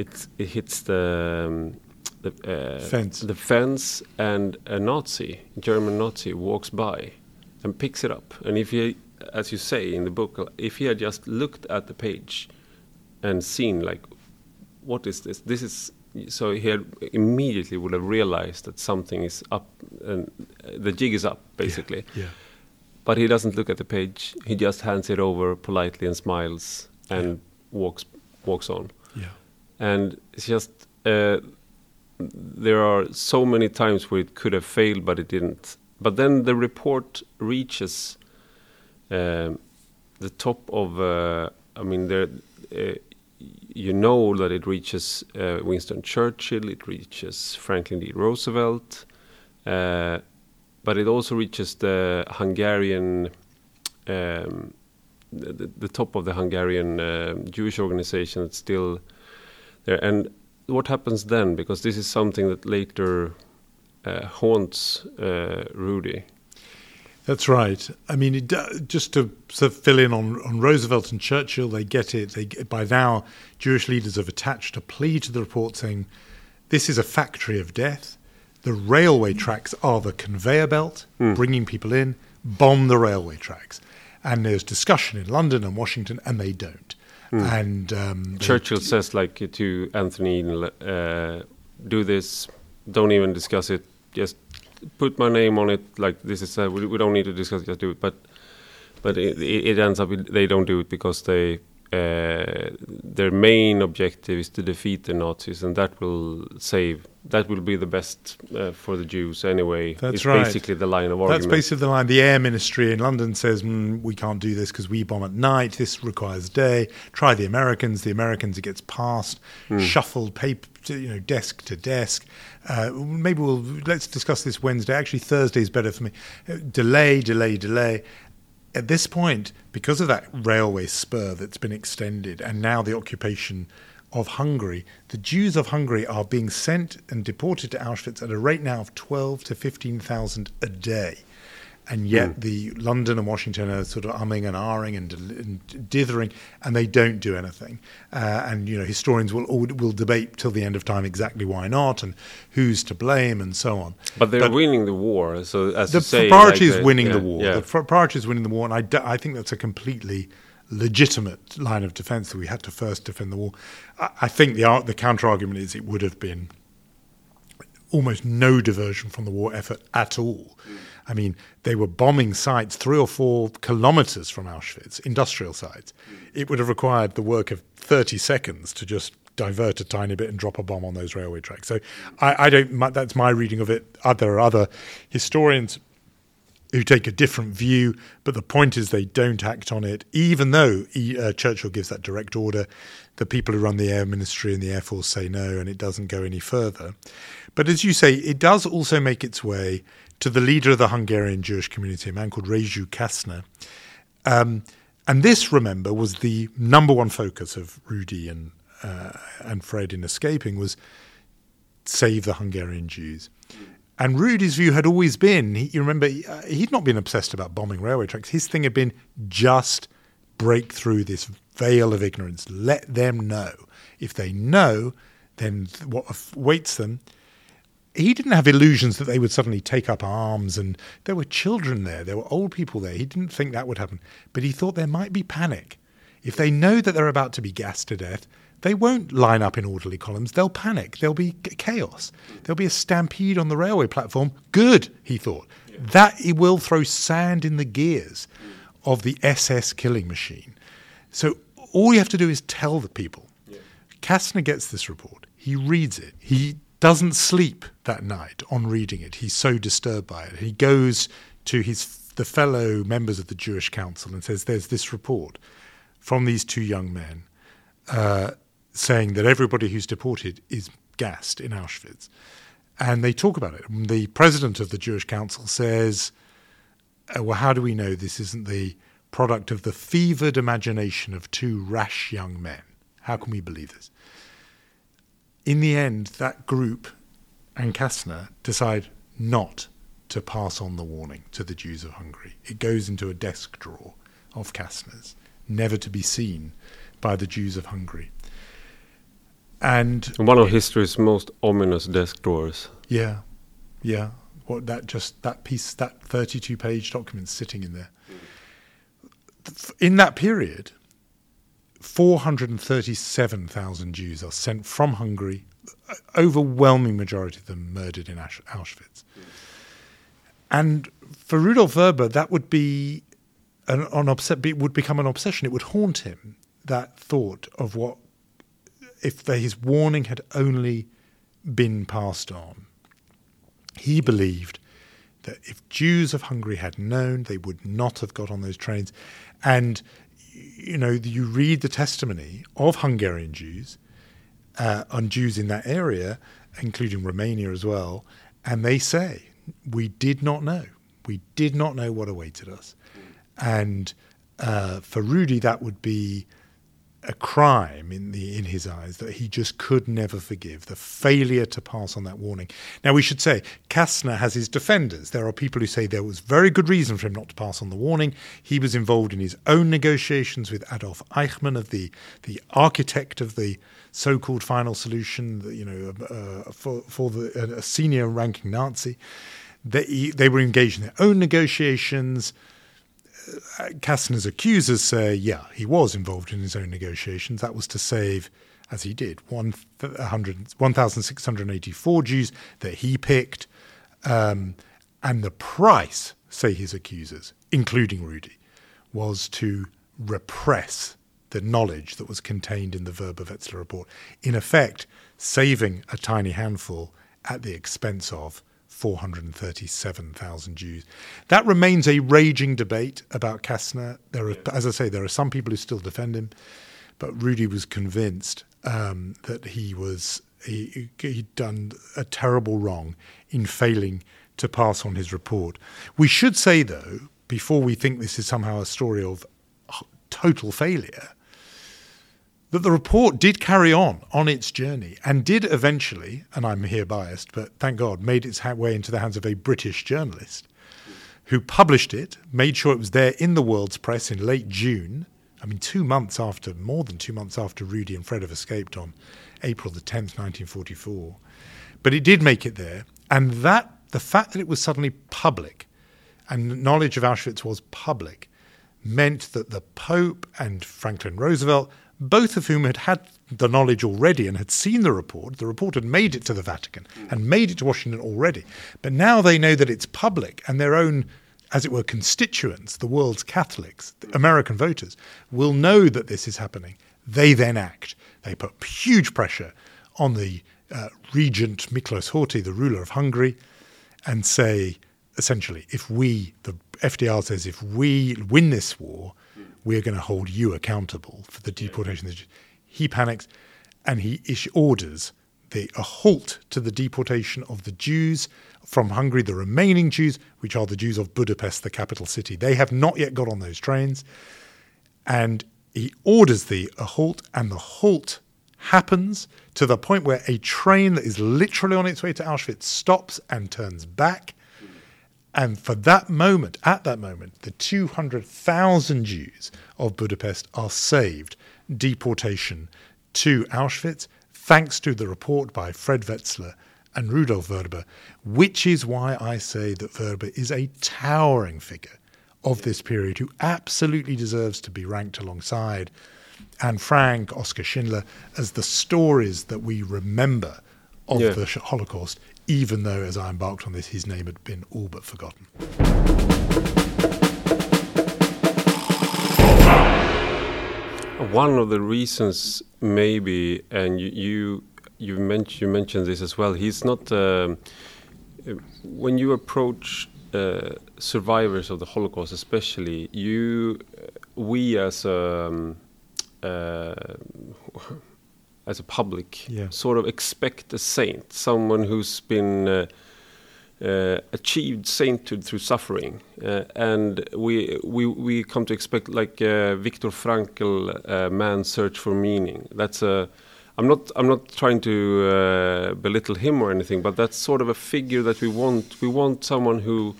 [SPEAKER 1] it it hits the. Um, the uh,
[SPEAKER 2] Fence.
[SPEAKER 1] the fence, and a Nazi, German Nazi, walks by and picks it up. And if he, as you say in the book, if he had just looked at the page and seen like, what is this? This is so he had immediately would have realized that something is up and uh, the jig is up basically.
[SPEAKER 2] Yeah.
[SPEAKER 1] But he doesn't look at the page. He just hands it over politely and smiles and walks walks on. And it's just uh, there are so many times where it could have failed, but it didn't. But then the report reaches um, the top of. Uh, I mean, there. Uh, you know that it reaches uh, Winston Churchill, it reaches Franklin D. Roosevelt, uh, but it also reaches the Hungarian, um, the, the, top of the Hungarian uh, Jewish organization that's still there. And what happens then? Because this is something that later uh, haunts uh, Rudy.
[SPEAKER 2] That's right. I mean, it, uh, just to sort of fill in on, on Roosevelt and Churchill, they get it. They by now, Jewish leaders have attached a plea to the report saying, "This is a factory of death. The railway tracks are the conveyor belt,
[SPEAKER 1] Mm.
[SPEAKER 2] bringing people in. Bomb the railway tracks." And there's discussion in London and Washington, and they don't. And um, they-
[SPEAKER 1] Churchill says like to Anthony, uh, "Do this. Don't even discuss it. Just put my name on it. Like this is. Uh, we, we don't need to discuss. it, Just do it." But but it, it it ends up they don't do it because they. Uh, their main objective is to defeat the Nazis, and that will save. That will be the best uh, for the Jews anyway.
[SPEAKER 2] That's
[SPEAKER 1] it's
[SPEAKER 2] right.
[SPEAKER 1] basically the line of
[SPEAKER 2] That's
[SPEAKER 1] argument.
[SPEAKER 2] basically the line. The air ministry in London says mm, we can't do this because we bomb at night. This requires day. Try the Americans. The Americans it gets passed, shuffled paper, to, you know, desk to desk. Uh, maybe we'll let's discuss this Wednesday. Actually, Thursday is better for me. Uh, delay, delay, delay. At this point, because of that railway spur that's been extended, and now the occupation of Hungary, the Jews of Hungary are being sent and deported to Auschwitz at a rate now of 12 to 15,000 a day. And yet the London and Washington are sort of umming and ahhing and, and dithering, and they don't do anything. Uh, and you know, historians will will debate till the end of time exactly why not and who's to blame and so on.
[SPEAKER 1] but they're winning the war, so as
[SPEAKER 2] The
[SPEAKER 1] say,
[SPEAKER 2] priority
[SPEAKER 1] like,
[SPEAKER 2] is
[SPEAKER 1] uh,
[SPEAKER 2] winning
[SPEAKER 1] yeah,
[SPEAKER 2] the war.
[SPEAKER 1] Yeah.
[SPEAKER 2] The priority is winning the war, and I, d- I think that's a completely legitimate line of defence that we had to first defend the war. I, I think the the counter argument is it would have been almost no diversion from the war effort at all. I mean, they were bombing sites three or four kilometres from Auschwitz, industrial sites. It would have required the work of 30 seconds to just divert a tiny bit and drop a bomb on those railway tracks. So I, I don't, my, that's my reading of it. There are other historians who take a different view, but the point is they don't act on it, even though uh, Churchill gives that direct order. The people who run the Air Ministry and the Air Force say no, and it doesn't go any further. But as you say, it does also make its way to the leader of the Hungarian Jewish community, a man called Rezső Kastner. Um, and this, remember, was the number one focus of Rudy and uh, and Fred in escaping was save the Hungarian Jews. And Rudy's view had always been, he, you remember, uh, he'd not been obsessed about bombing railway tracks. His thing had been just break through this veil of ignorance. Let them know. If they know, then what awaits them. He didn't have illusions that they would suddenly take up arms, and there were children there, there were old people there. He didn't think that would happen, but he thought there might be panic. If they know that they're about to be gassed to death, they won't line up in orderly columns. They'll panic. There'll be chaos. There'll be a stampede on the railway platform. Good, he thought. That it will throw sand in the gears of the SS killing machine. So all you have to do is tell the people. Kastner gets this report. He reads it. He doesn't sleep that night on reading it. He's so disturbed by it. He goes to his the fellow members of the Jewish Council and says, "There's this report from these two young men uh, saying that everybody who's deported is gassed in Auschwitz." And they talk about it. The president of the Jewish Council says, uh, well, how do we know this isn't the product of the fevered imagination of two rash young men? How can we believe this? In the end, that group and Kastner decide not to pass on the warning to the Jews of Hungary. It goes into a desk drawer of Kastner's, never to be seen by the Jews of Hungary. And
[SPEAKER 1] one of history's most ominous desk drawers.
[SPEAKER 2] Yeah, yeah. What that just that piece, that thirty-two page document sitting in there. In that period, four hundred and thirty-seven thousand Jews are sent from Hungary. Overwhelming majority of them murdered in Auschwitz. And for Rudolf Vrba, that would be an, an obs- would become an obsession. It would haunt him. That thought of what if the, his warning had only been passed on. He believed that if Jews of Hungary had known, they would not have got on those trains. And, you know, you read the testimony of Hungarian Jews uh, on Jews in that area, including Romania as well, and they say, we did not know. We did not know what awaited us. And uh, for Rudy, that would be a crime in the in his eyes that he just could never forgive the failure to pass on that warning. Now we should say Kastner has his defenders. There are people who say there was very good reason for him not to pass on the warning. He was involved in his own negotiations with Adolf Eichmann, of the the architect of the so-called final solution. You know, uh, for for the, a senior ranking Nazi. They they were engaged in their own negotiations. Kastner's accusers say, yeah, he was involved in his own negotiations. That was to save, as he did, 1,684 Jews that he picked. Um, and the price, say his accusers, including Rudy, was to repress the knowledge that was contained in the Vrba Wetzler report. In effect, saving a tiny handful at the expense of 437,000 Jews. That remains a raging debate about Kastner. There are, as I say, there are some people who still defend him, but Rudy was convinced um, that he was he, he'd done a terrible wrong in failing to pass on his report. We should say, though, before we think this is somehow a story of total failure, that the report did carry on on its journey and did eventually, and I'm here biased, but thank God, made its way into the hands of a British journalist who published it, made sure it was there in the world's press in late June. I mean, two months after, more than two months after Rudy and Fred have escaped on April the 10th, 1944. But it did make it there. And that, the fact that it was suddenly public and knowledge of Auschwitz was public, meant that the Pope and Franklin Roosevelt both of whom had had the knowledge already and had seen the report. The report had made it to the Vatican and made it to Washington already. But now they know that it's public and their own, as it were, constituents, the world's Catholics, the American voters, will know that this is happening. They then act. They put huge pressure on the uh, regent Miklos Horthy, the ruler of Hungary, and say, essentially, if we, the FDR says, if we win this war, we're going to hold you accountable for the deportation. He panics and he orders the, a halt to the deportation of the Jews from Hungary, the remaining Jews, which are the Jews of Budapest, the capital city. They have not yet got on those trains. And he orders the a halt, and the halt happens to the point where a train that is literally on its way to Auschwitz stops and turns back and for that moment, at that moment, the 200,000 Jews of Budapest are saved deportation to Auschwitz, thanks to the report by Fred Wetzler and Rudolf Vrba, which is why I say that Vrba is a towering figure of this period who absolutely deserves to be ranked alongside Anne Frank, Oskar Schindler, as the stories that we remember of yeah. the Holocaust even though as I embarked on this, his name had been all but forgotten.
[SPEAKER 1] One of the reasons, maybe, and you you, you, mentioned, you mentioned this as well. He's not um, when you approach uh, survivors of the Holocaust, especially you, we as um, uh, as a public yeah. sort of expect a saint, someone who's been uh, uh, achieved sainthood through suffering, uh, and we we we come to expect like uh, Viktor Frankl, uh, man's search for meaning. That's a I'm not I'm not trying to uh, belittle him or anything, but that's sort of a figure that we want. We want someone who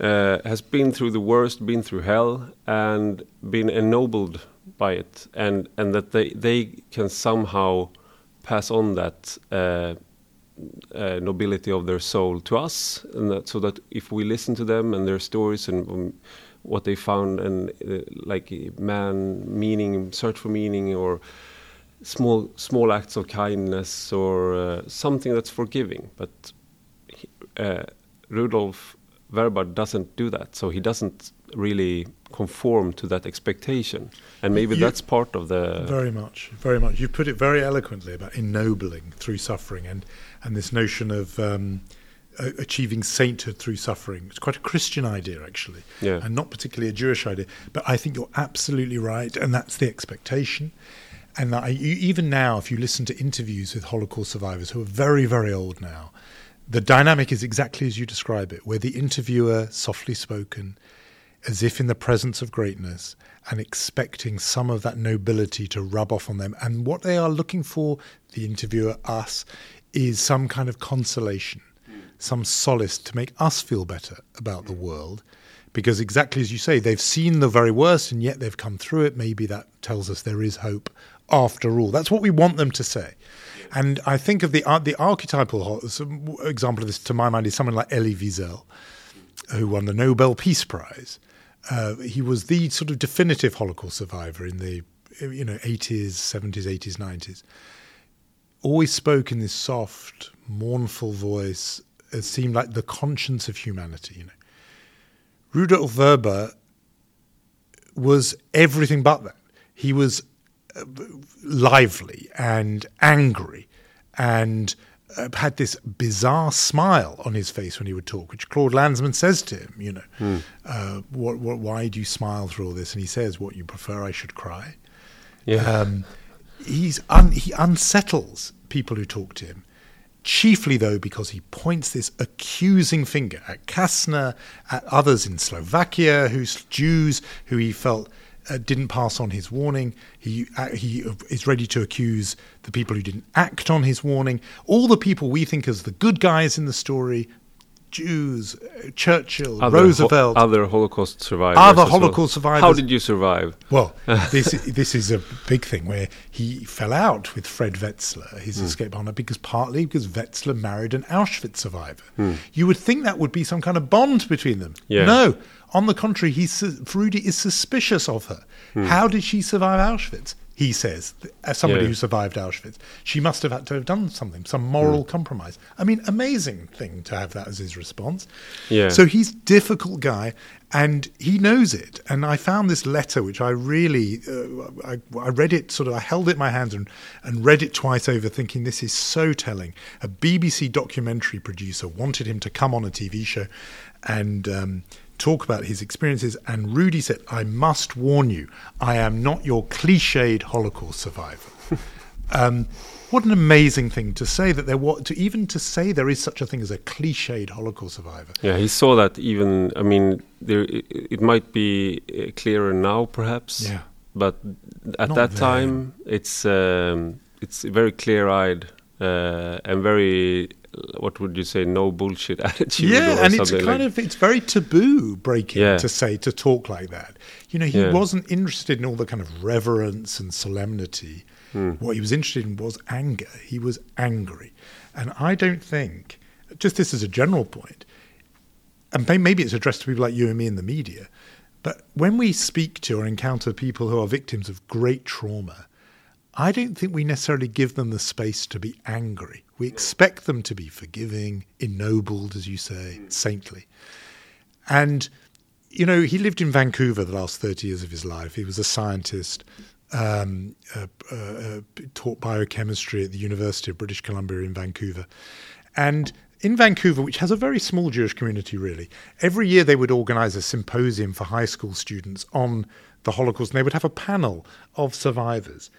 [SPEAKER 1] uh, has been through the worst, been through hell, and been ennobled by it, and and that they they can somehow pass on that. Uh, uh, nobility of their soul to us, and that, so that if we listen to them and their stories and um, what they found and uh, like man meaning, search for meaning, or small small acts of kindness or uh, something that's forgiving. But uh, Rudolf Vrba doesn't do that, so he doesn't really conform to that expectation, and maybe
[SPEAKER 2] You-
[SPEAKER 1] that's part of the
[SPEAKER 2] Very much, very much. You put it very eloquently about ennobling through suffering, and and this notion of um, achieving sainthood through suffering. It's quite a Christian idea, actually,
[SPEAKER 1] Yeah.
[SPEAKER 2] and not particularly a Jewish idea. But I think you're absolutely right, and that's the expectation. And I, you, even now, if you listen to interviews with Holocaust survivors who are very, very old now, the dynamic is exactly as you describe it, where the interviewer, softly spoken, as if in the presence of greatness and expecting some of that nobility to rub off on them. And what they are looking for, the interviewer, us, is some kind of consolation, hmm. some solace to make us feel better about the hmm. world. Because exactly as you say, they've seen the very worst and yet they've come through it. Maybe that tells us there is hope after all. That's what we want them to say. And I think of the the archetypal some example of this, to my mind, is someone like Elie Wiesel hmm. who won the Nobel Peace Prize. Uh, he was the sort of definitive Holocaust survivor in the you know 80s, 70s, 80s, 90s. Always spoke in this soft, mournful voice. It seemed like the conscience of humanity. You know, Rudolf Vrba was everything but that. He was uh, lively and angry and had this bizarre smile on his face when he would talk, which Claude Lanzmann says to him, you know, uh, what, what, why do you smile through all this? And he says, what, you prefer I should cry?
[SPEAKER 1] yeah.
[SPEAKER 2] Um, he's un, he unsettles people who talk to him. Chiefly, though, because he points this accusing finger at Kastner, at others in Slovakia, who's Jews, who he felt uh, didn't pass on his warning. He uh, he is ready to accuse the people who didn't act on his warning. All the people we think as the good guys in the story, Jews, uh, Churchill,
[SPEAKER 1] other ho-
[SPEAKER 2] Roosevelt,
[SPEAKER 1] other Holocaust survivors,
[SPEAKER 2] Other
[SPEAKER 1] as well.
[SPEAKER 2] Holocaust survivors.
[SPEAKER 1] How did you survive?
[SPEAKER 2] Well, (laughs) this this is a big thing where he fell out with Fred Wetzler, his escape partner, because partly because Wetzler married an Auschwitz survivor. You would think that would be some kind of bond between them.
[SPEAKER 1] Yeah.
[SPEAKER 2] No, on the contrary, he's su- Rudy is suspicious of her. How did she survive Auschwitz? He says, as somebody
[SPEAKER 1] Yeah.
[SPEAKER 2] who survived Auschwitz, she must have had to have done something, some moral compromise. I mean, amazing thing to have that as his response.
[SPEAKER 1] Yeah.
[SPEAKER 2] So he's difficult guy, and he knows it. And I found this letter, which I really, uh, I, I read it sort of, I held it in my hands and, and read it twice over, thinking this is so telling. A BBC documentary producer wanted him to come on a TV show and um, talk about his experiences. And Rudy said, "I must warn you, I am not your cliched Holocaust survivor." (laughs) um, what an amazing thing to say that there was to even to say there is such a thing as a cliched Holocaust survivor.
[SPEAKER 1] Yeah, he saw that even. I mean, there it, it might be uh, clearer now, perhaps.
[SPEAKER 2] Yeah.
[SPEAKER 1] But at
[SPEAKER 2] Not
[SPEAKER 1] that
[SPEAKER 2] then.
[SPEAKER 1] time, it's um, it's very clear-eyed uh, and very. What would you say? No bullshit (laughs) attitude.
[SPEAKER 2] Yeah, and it's kind
[SPEAKER 1] like-
[SPEAKER 2] of it's very taboo breaking
[SPEAKER 1] Yeah.
[SPEAKER 2] to say to talk like that. You know, he
[SPEAKER 1] Yeah.
[SPEAKER 2] wasn't interested in all the kind of reverence and solemnity.
[SPEAKER 1] Hmm.
[SPEAKER 2] What he was interested in was anger. He was angry, and I don't think just this as a general point, and maybe it's addressed to people like you and me in the media, but when we speak to or encounter people who are victims of great trauma, I don't think we necessarily give them the space to be angry. We expect them to be forgiving, ennobled, as you say, saintly. And, you know, he lived in Vancouver the last 30 years of his life. He was a scientist, um, uh, uh, uh, taught biochemistry at the University of British Columbia in Vancouver. And in Vancouver, which has a very small Jewish community, really, every year they would organize a symposium for high school students on the Holocaust, and they would have a panel of survivors.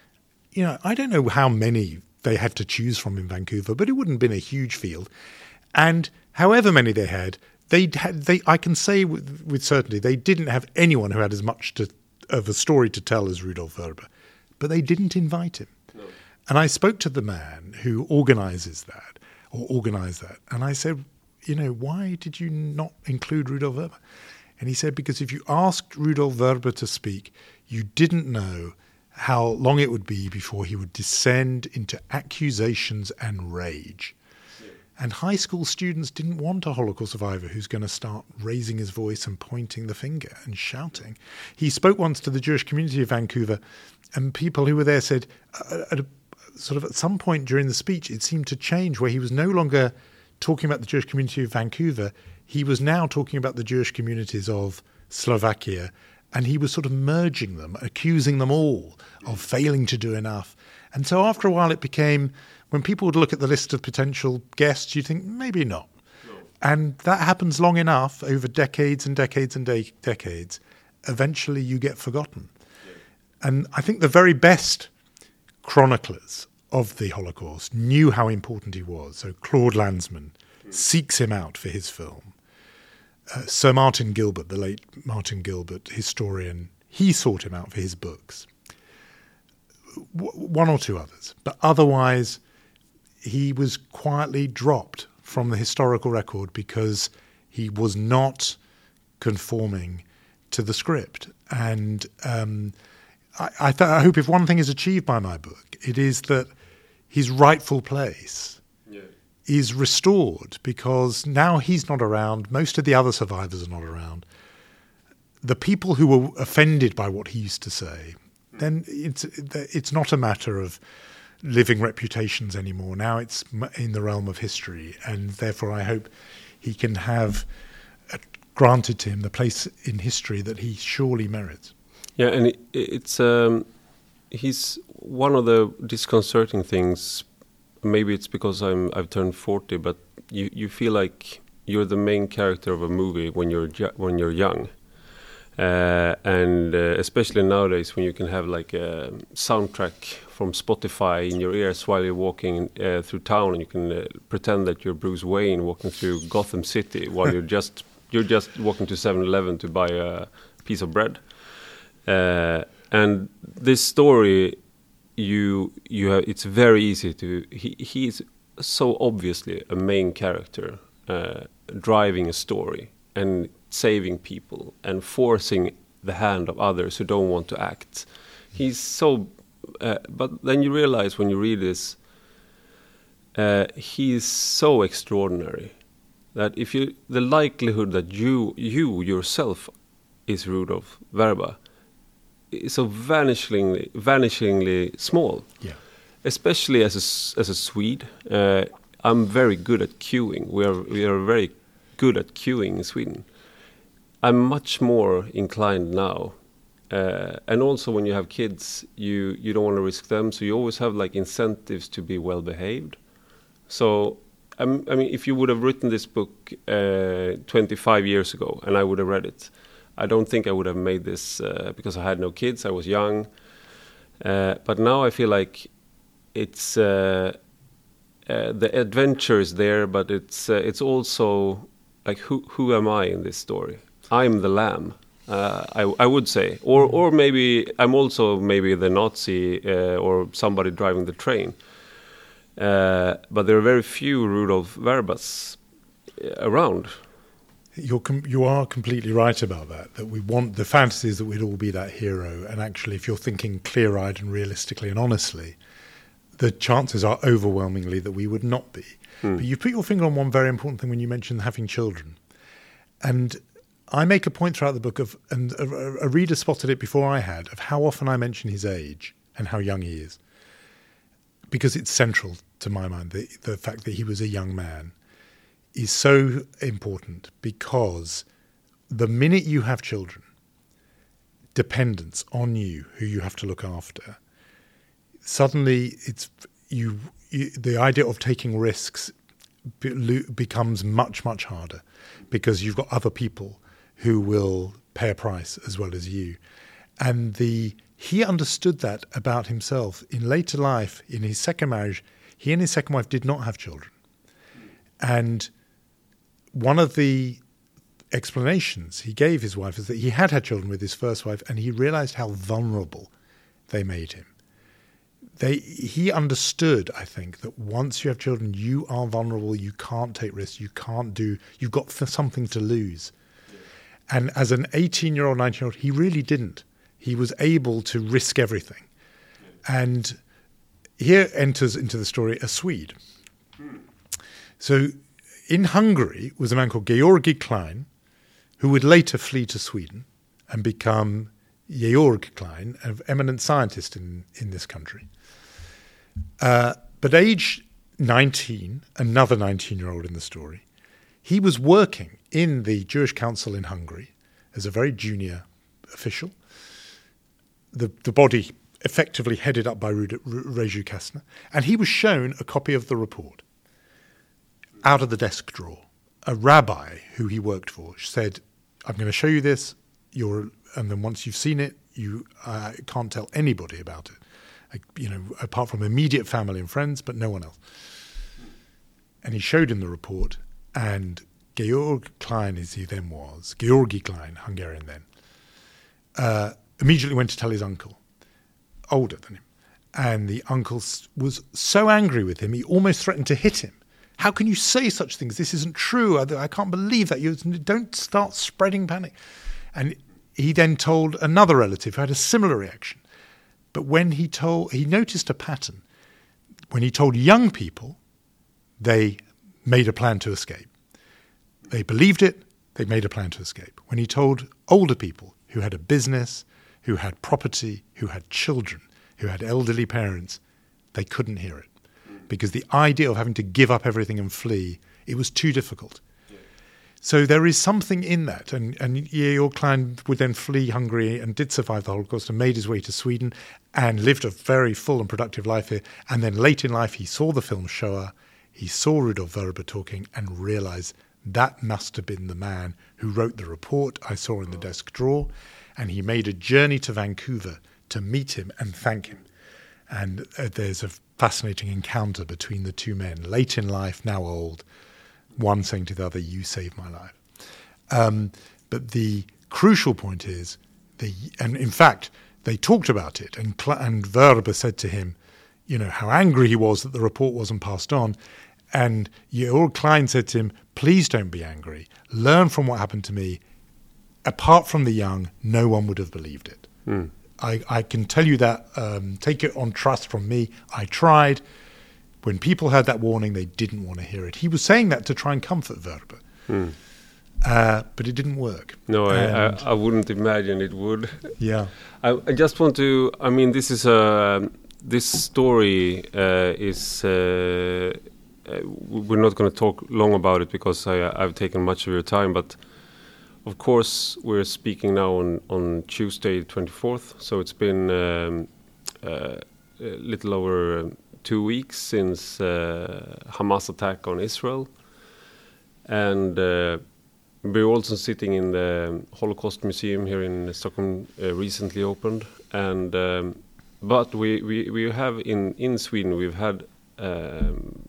[SPEAKER 2] You know, I don't know how many they had to choose from in Vancouver, but it wouldn't have been a huge field. And however many they had, they had they I can say with, with certainty they didn't have anyone who had as much to, of a story to tell as Rudolf Vrba, but they didn't invite him. And I spoke to the man who organizes that or organized that. And I said, you know, why did you not include Rudolf Vrba? And he said, because if you asked Rudolf Vrba to speak, you didn't know how long it would be before he would descend into accusations and rage. And high school students didn't want a Holocaust survivor who's going to start raising his voice and pointing the finger and shouting. He spoke once to the Jewish community of Vancouver, and people who were there said, uh, at a, sort of at some point during the speech, it seemed to change where he was no longer talking about the Jewish community of Vancouver. He was now talking about the Jewish communities of Slovakia, and he was sort of merging them, accusing them all of failing to do enough. And so after a while, it became when people would look at the list of potential guests, you'd think maybe not. No. And that happens long enough over decades and decades and de- decades. Eventually, you get forgotten. Yeah. And I think the very best chroniclers of the Holocaust knew how important he was. So Claude Lanzmann mm. seeks him out for his film. Uh, Sir Martin Gilbert, the late Martin Gilbert, historian, he sought him out for his books. W- one or two others. But otherwise, he was quietly dropped from the historical record because he was not conforming to the script. And um, I, I, th- I, hope if one thing is achieved by my book, it is that his rightful place. Is restored because now he's not around. Most of the other survivors are not around. The people who were offended by what he used to say, then it's it's not a matter of living reputations anymore. Now it's in the realm of history, and therefore I hope he can have uh, granted to him the place in history that he surely merits.
[SPEAKER 1] Yeah, and it, it's um, he's one of the disconcerting things. Maybe it's because I'm I've turned forty, but you you feel like you're the main character of a movie when you're when you're young. Uh, and uh, especially nowadays when you can have like a soundtrack from Spotify in your ears while you're walking uh, through town, and you can uh, pretend that you're Bruce Wayne walking through Gotham City while you're just (laughs) you're just walking to 7-Eleven to buy a piece of bread. Uh, and this story, you you have it's very easy to he he's so obviously a main character uh, driving a story and saving people and forcing the hand of others who don't want to act. He's so uh, but then you realize when you read this, uh, he is so extraordinary that if you the likelihood that you you yourself is Rudolf Vrba is so vanishingly vanishingly small.
[SPEAKER 2] Yeah.
[SPEAKER 1] Especially as a as a Swede, uh, I'm very good at queuing. We are we are very good at queuing in Sweden. I'm much more inclined now uh, and also when you have kids, you you don't want to risk them, so you always have like incentives to be well behaved. So I mean, if you would have written this book uh, 25 years ago and I would have read it, I don't think I would have made this uh, because I had no kids. I was young, uh, but now I feel like it's uh, uh, the adventure is there, but it's it's also like who who am I in this story? I'm the lamb uh, I, I would say, or or maybe I'm also maybe the Nazi uh, or somebody driving the train. Uh, but there are very few Rudolf Vrbas uh, around.
[SPEAKER 2] You're you are completely right about that. That we want the fantasies that we'd all be that hero, and actually, if you're thinking clear-eyed and realistically and honestly, the chances are overwhelmingly that we would not be. Hmm. But you put your finger on one very important thing when you mentioned having children, and I make a point throughout the book of, and a, a, reader spotted it before I had, of how often I mention his age and how young he is, because it's central to my mind. The, the fact that he was a young man is so important because the minute you have children, dependents on you who you have to look after, suddenly it's you, you the idea of taking risks becomes much much harder because you've got other people who will pay a price as well as you. And the he understood that about himself. In later life, in his second marriage, he and his second wife did not have children. And one of the explanations he gave his wife is that he had had children with his first wife and he realized how vulnerable they made him. they he understood, I think, that once you have children, you are vulnerable. You can't take risks. You can't do. You've got something to lose. And as an 18 year old, 19 year old, he really didn't. He was able to risk everything. And here enters into the story a Swede. Hmm. So in Hungary was a man called György Klein, who would later flee to Sweden and become Georg Klein, an eminent scientist in, in this country. Uh, but age 19, another 19 year old in the story, he was working in the Jewish Council in Hungary as a very junior official. The, the body effectively headed up by Rezső Kastner, and he was shown a copy of the report out of the desk drawer. A rabbi who he worked for said, I'm going to show you this. You're, and then once you've seen it, you uh, can't tell anybody about it you know, apart from immediate family and friends, but no one else. And he showed him the report, and Georg Klein, as he then was, György Klein, Hungarian then, uh, immediately went to tell his uncle, older than him. And the uncle was so angry with him, he almost threatened to hit him. How can you say such things? This isn't true. I, I can't believe that. You don't start spreading panic. And he then told another relative who had a similar reaction. But when he told, he noticed a pattern. When he told young people, they made a plan to escape. They believed it, they made a plan to escape. When he told older people who had a business, who had property, who had children, who had elderly parents, they couldn't hear it. Because the idea of having to give up everything and flee, it was too difficult. So there is something in that. And, and Georg Klein would then flee Hungary and did survive the Holocaust and made his way to Sweden and lived a very full and productive life here. And then late in life, he saw the film Shoah, he saw Rudolf Vrba talking and realized that must have been the man who wrote the report I saw in the desk drawer. And he made a journey to Vancouver to meet him and thank him. And uh, there's a fascinating encounter between the two men, late in life, now old, one saying to the other, "You saved my life." Um, but the crucial point is, the and in fact, they talked about it, and and Vrba said to him, you know, how angry he was that the report wasn't passed on, and Georg Klein said to him, "Please don't be angry. Learn from what happened to me. Apart from the young, no one would have believed it." Mm. I, I, can tell you that. Um, take it on trust from me. I tried. When people heard that warning, they didn't want to hear it. He was saying that to try and comfort Vrba. Hmm. Uh, but it didn't work.
[SPEAKER 1] No, I, I, I, wouldn't imagine it would.
[SPEAKER 2] Yeah.
[SPEAKER 1] I, I, just want to. I mean, this is a. This story uh, is. Uh, uh we're not going to talk long about it because I, have taken much of your time, but of course we're speaking now on on Tuesday, twenty fourth. So it's been um, uh, a little over two weeks since uh, Hamas attack on Israel, and uh, we're also sitting in the Holocaust Museum here in Stockholm, uh, recently opened, and um, but we, we we have in in Sweden we've had um,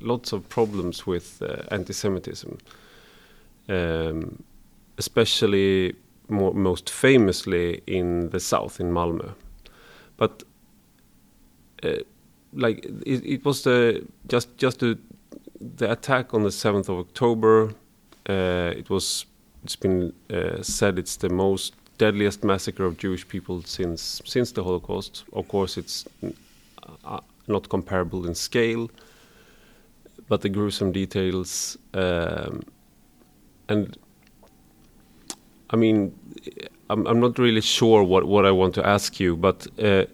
[SPEAKER 1] lots of problems with uh, anti-Semitism, um, especially more, most famously in the south in Malmö, but. Uh, like it, it was the just just the the attack on the 7th of October. Uh, it was it's been uh, said it's the most deadliest massacre of Jewish people since since the Holocaust. Of course, it's uh, not comparable in scale, but the gruesome details um, and I mean, I'm, I'm not really sure what what I want to ask you, but uh,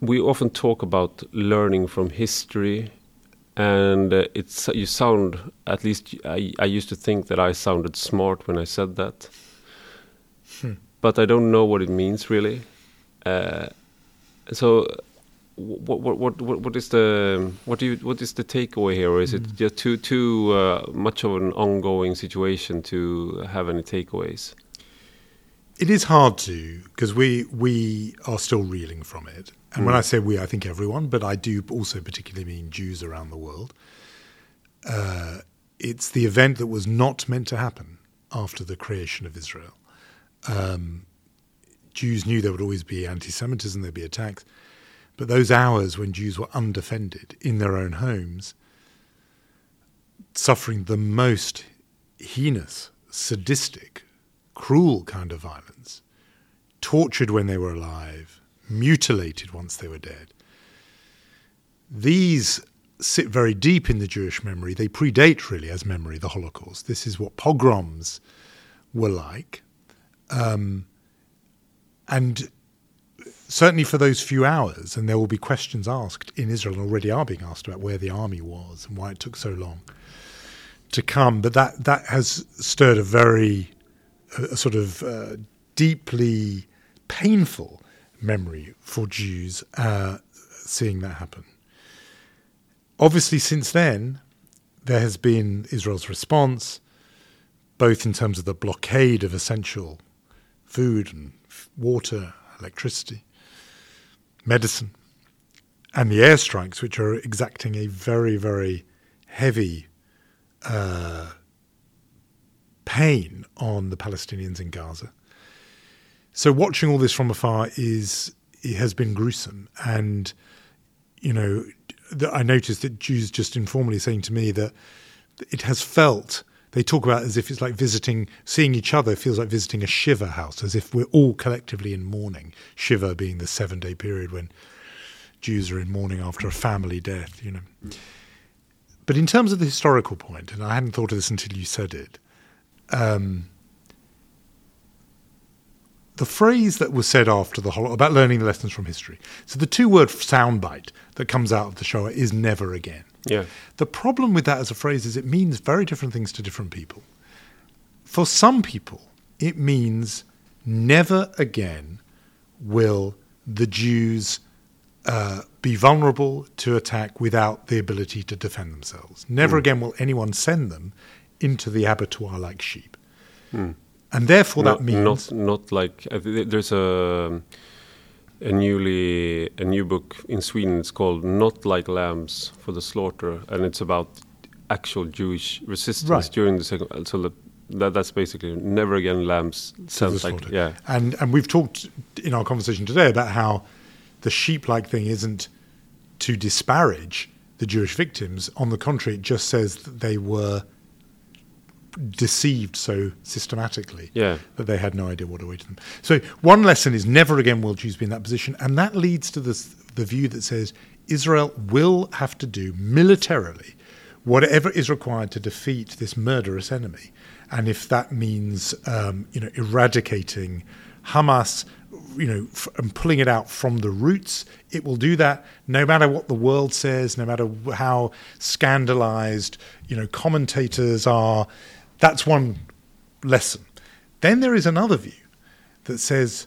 [SPEAKER 1] we often talk about learning from history and uh, it's you sound at least I, I used to think that I sounded smart when I said that hmm. but I don't know what it means really uh, so what, what what what is the what do you what is the takeaway here or is it hmm. just too too uh, much of an ongoing situation to have any takeaways
[SPEAKER 2] it is hard to because we we are still reeling from it and mm. when I say we, I think everyone, but I do also particularly mean Jews around the world. Uh, it's the event that was not meant to happen after the creation of Israel. Um, Jews knew there would always be anti Semitism, there'd be attacks. But those hours when Jews were undefended in their own homes, suffering the most heinous, sadistic, cruel kind of violence, tortured when they were alive, mutilated once they were dead. These sit very deep in the Jewish memory. They predate, really, as memory, the Holocaust. This is what pogroms were like. Um, and certainly for those few hours, and there will be questions asked in Israel, and already are being asked about where the army was and why it took so long to come. But that, that has stirred a very a sort of uh, deeply painful memory for Jews uh, seeing that happen. Obviously, since then, there has been Israel's response, both in terms of the blockade of essential food and water, electricity, medicine, and the airstrikes, which are exacting a very, very heavy uh, pain on the Palestinians in Gaza. So watching all this from afar is it has been gruesome, and you know I noticed that Jews just informally saying to me that it has felt. They talk about as if it's like visiting, seeing each other feels like visiting a shiva house, as if we're all collectively in mourning. Shiva being the seven day period when Jews are in mourning after a family death, you know. But in terms of the historical point, and I hadn't thought of this until you said it, um, the phrase that was said after the Holocaust about learning the lessons from history. So the two-word soundbite that comes out of the Shoah is "never again."
[SPEAKER 1] Yeah.
[SPEAKER 2] The problem with that as a phrase is it means very different things to different people. For some people, it means never again will the Jews uh, be vulnerable to attack without the ability to defend themselves. Never mm. again will anyone send them into the abattoir like sheep. Mm. And therefore,
[SPEAKER 1] not,
[SPEAKER 2] that means
[SPEAKER 1] not not like uh, there's a a newly a new book in Sweden. It's called "Not Like Lambs for the Slaughter," and it's about actual Jewish resistance right. during the second. So that, that that's basically never again lambs sounds like yeah.
[SPEAKER 2] And and we've talked in our conversation today about how the sheep-like thing isn't to disparage the Jewish victims. On the contrary, it just says that they were deceived so systematically
[SPEAKER 1] yeah.
[SPEAKER 2] that they had no idea what awaited them. So one lesson is never again will Jews be in that position, and that leads to this, the view that says Israel will have to do militarily whatever is required to defeat this murderous enemy, and if that means um, you know eradicating Hamas. You know, f- and pulling it out from the roots, it will do that no matter what the world says, no matter how scandalized, you know, commentators are that's one lesson. Then there is another view that says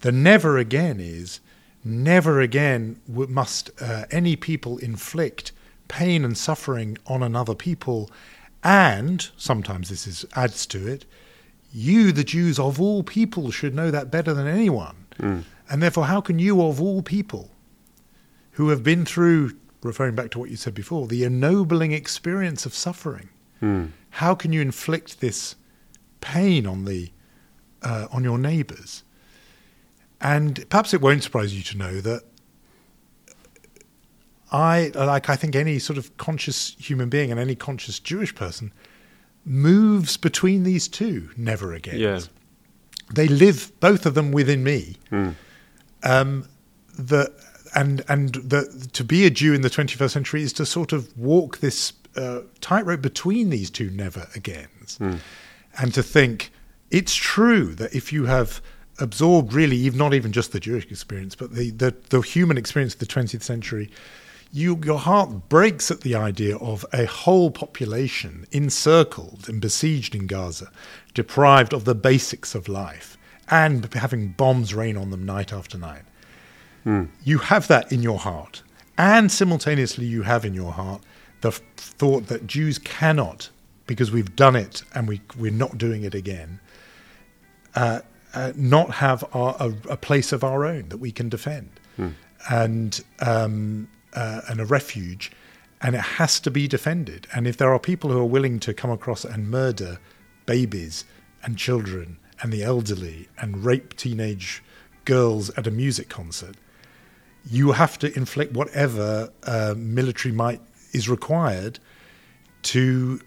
[SPEAKER 2] the never again is never again must uh, any people inflict pain and suffering on another people, and sometimes this is adds to it. You, the Jews of all people, should know that better than anyone. Mm. And therefore, how can you, of all people, who have been through, referring back to what you said before, the ennobling experience of suffering, mm how can you inflict this pain on the uh, on your neighbours? And perhaps it won't surprise you to know that I, like I think any sort of conscious human being and any conscious Jewish person, moves between these two never again.
[SPEAKER 1] Yeah.
[SPEAKER 2] They live both of them within me.
[SPEAKER 1] Mm.
[SPEAKER 2] Um, the and and the, to be a Jew in the 21st century is to sort of walk this uh, tightrope between these two never agains, mm. and to think it's true that if you have absorbed really, not even just the Jewish experience, but the, the, the human experience of the 20th century, you, your heart breaks at the idea of a whole population encircled and besieged in Gaza, deprived of the basics of life, and having bombs rain on them night after night.
[SPEAKER 1] Mm.
[SPEAKER 2] You have that in your heart. And simultaneously, you have in your heart the f- thought that Jews cannot, because we've done it and we, we're not doing it again, uh, uh, not have our, a, a, place of our own that we can defend
[SPEAKER 1] hmm.
[SPEAKER 2] and, um, uh, and a refuge. And it has to be defended. And if there are people who are willing to come across and murder babies and children and the elderly and rape teenage girls at a music concert, you have to inflict whatever uh, military might is required to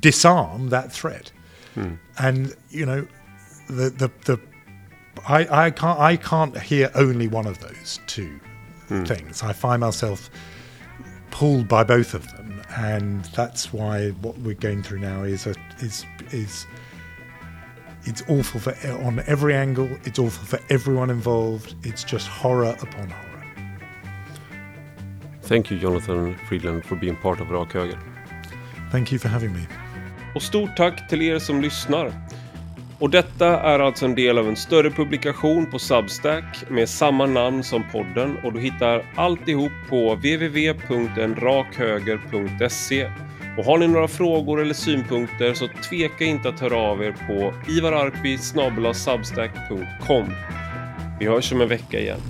[SPEAKER 2] disarm that threat. Hmm. And you know, the the the I, I can't I can't hear only one of those two hmm. things. I find myself pulled by both of them, and that's why what we're going through now is a is is it's awful for on every angle. It's awful for everyone involved. It's just horror upon horror.
[SPEAKER 1] Thank you Jonathan Friedland for being part of Rak Höger.
[SPEAKER 2] Thank you for having me.
[SPEAKER 1] Och stort tack till er som lyssnar. Och detta är alltså en del av en större publikation på Substack med samma namn som podden och du hittar alltihop på www.enrakhöger.se. Och har ni några frågor eller synpunkter så tveka inte att höra av er på ivararpi substack.com. Vi hörs om en vecka igen.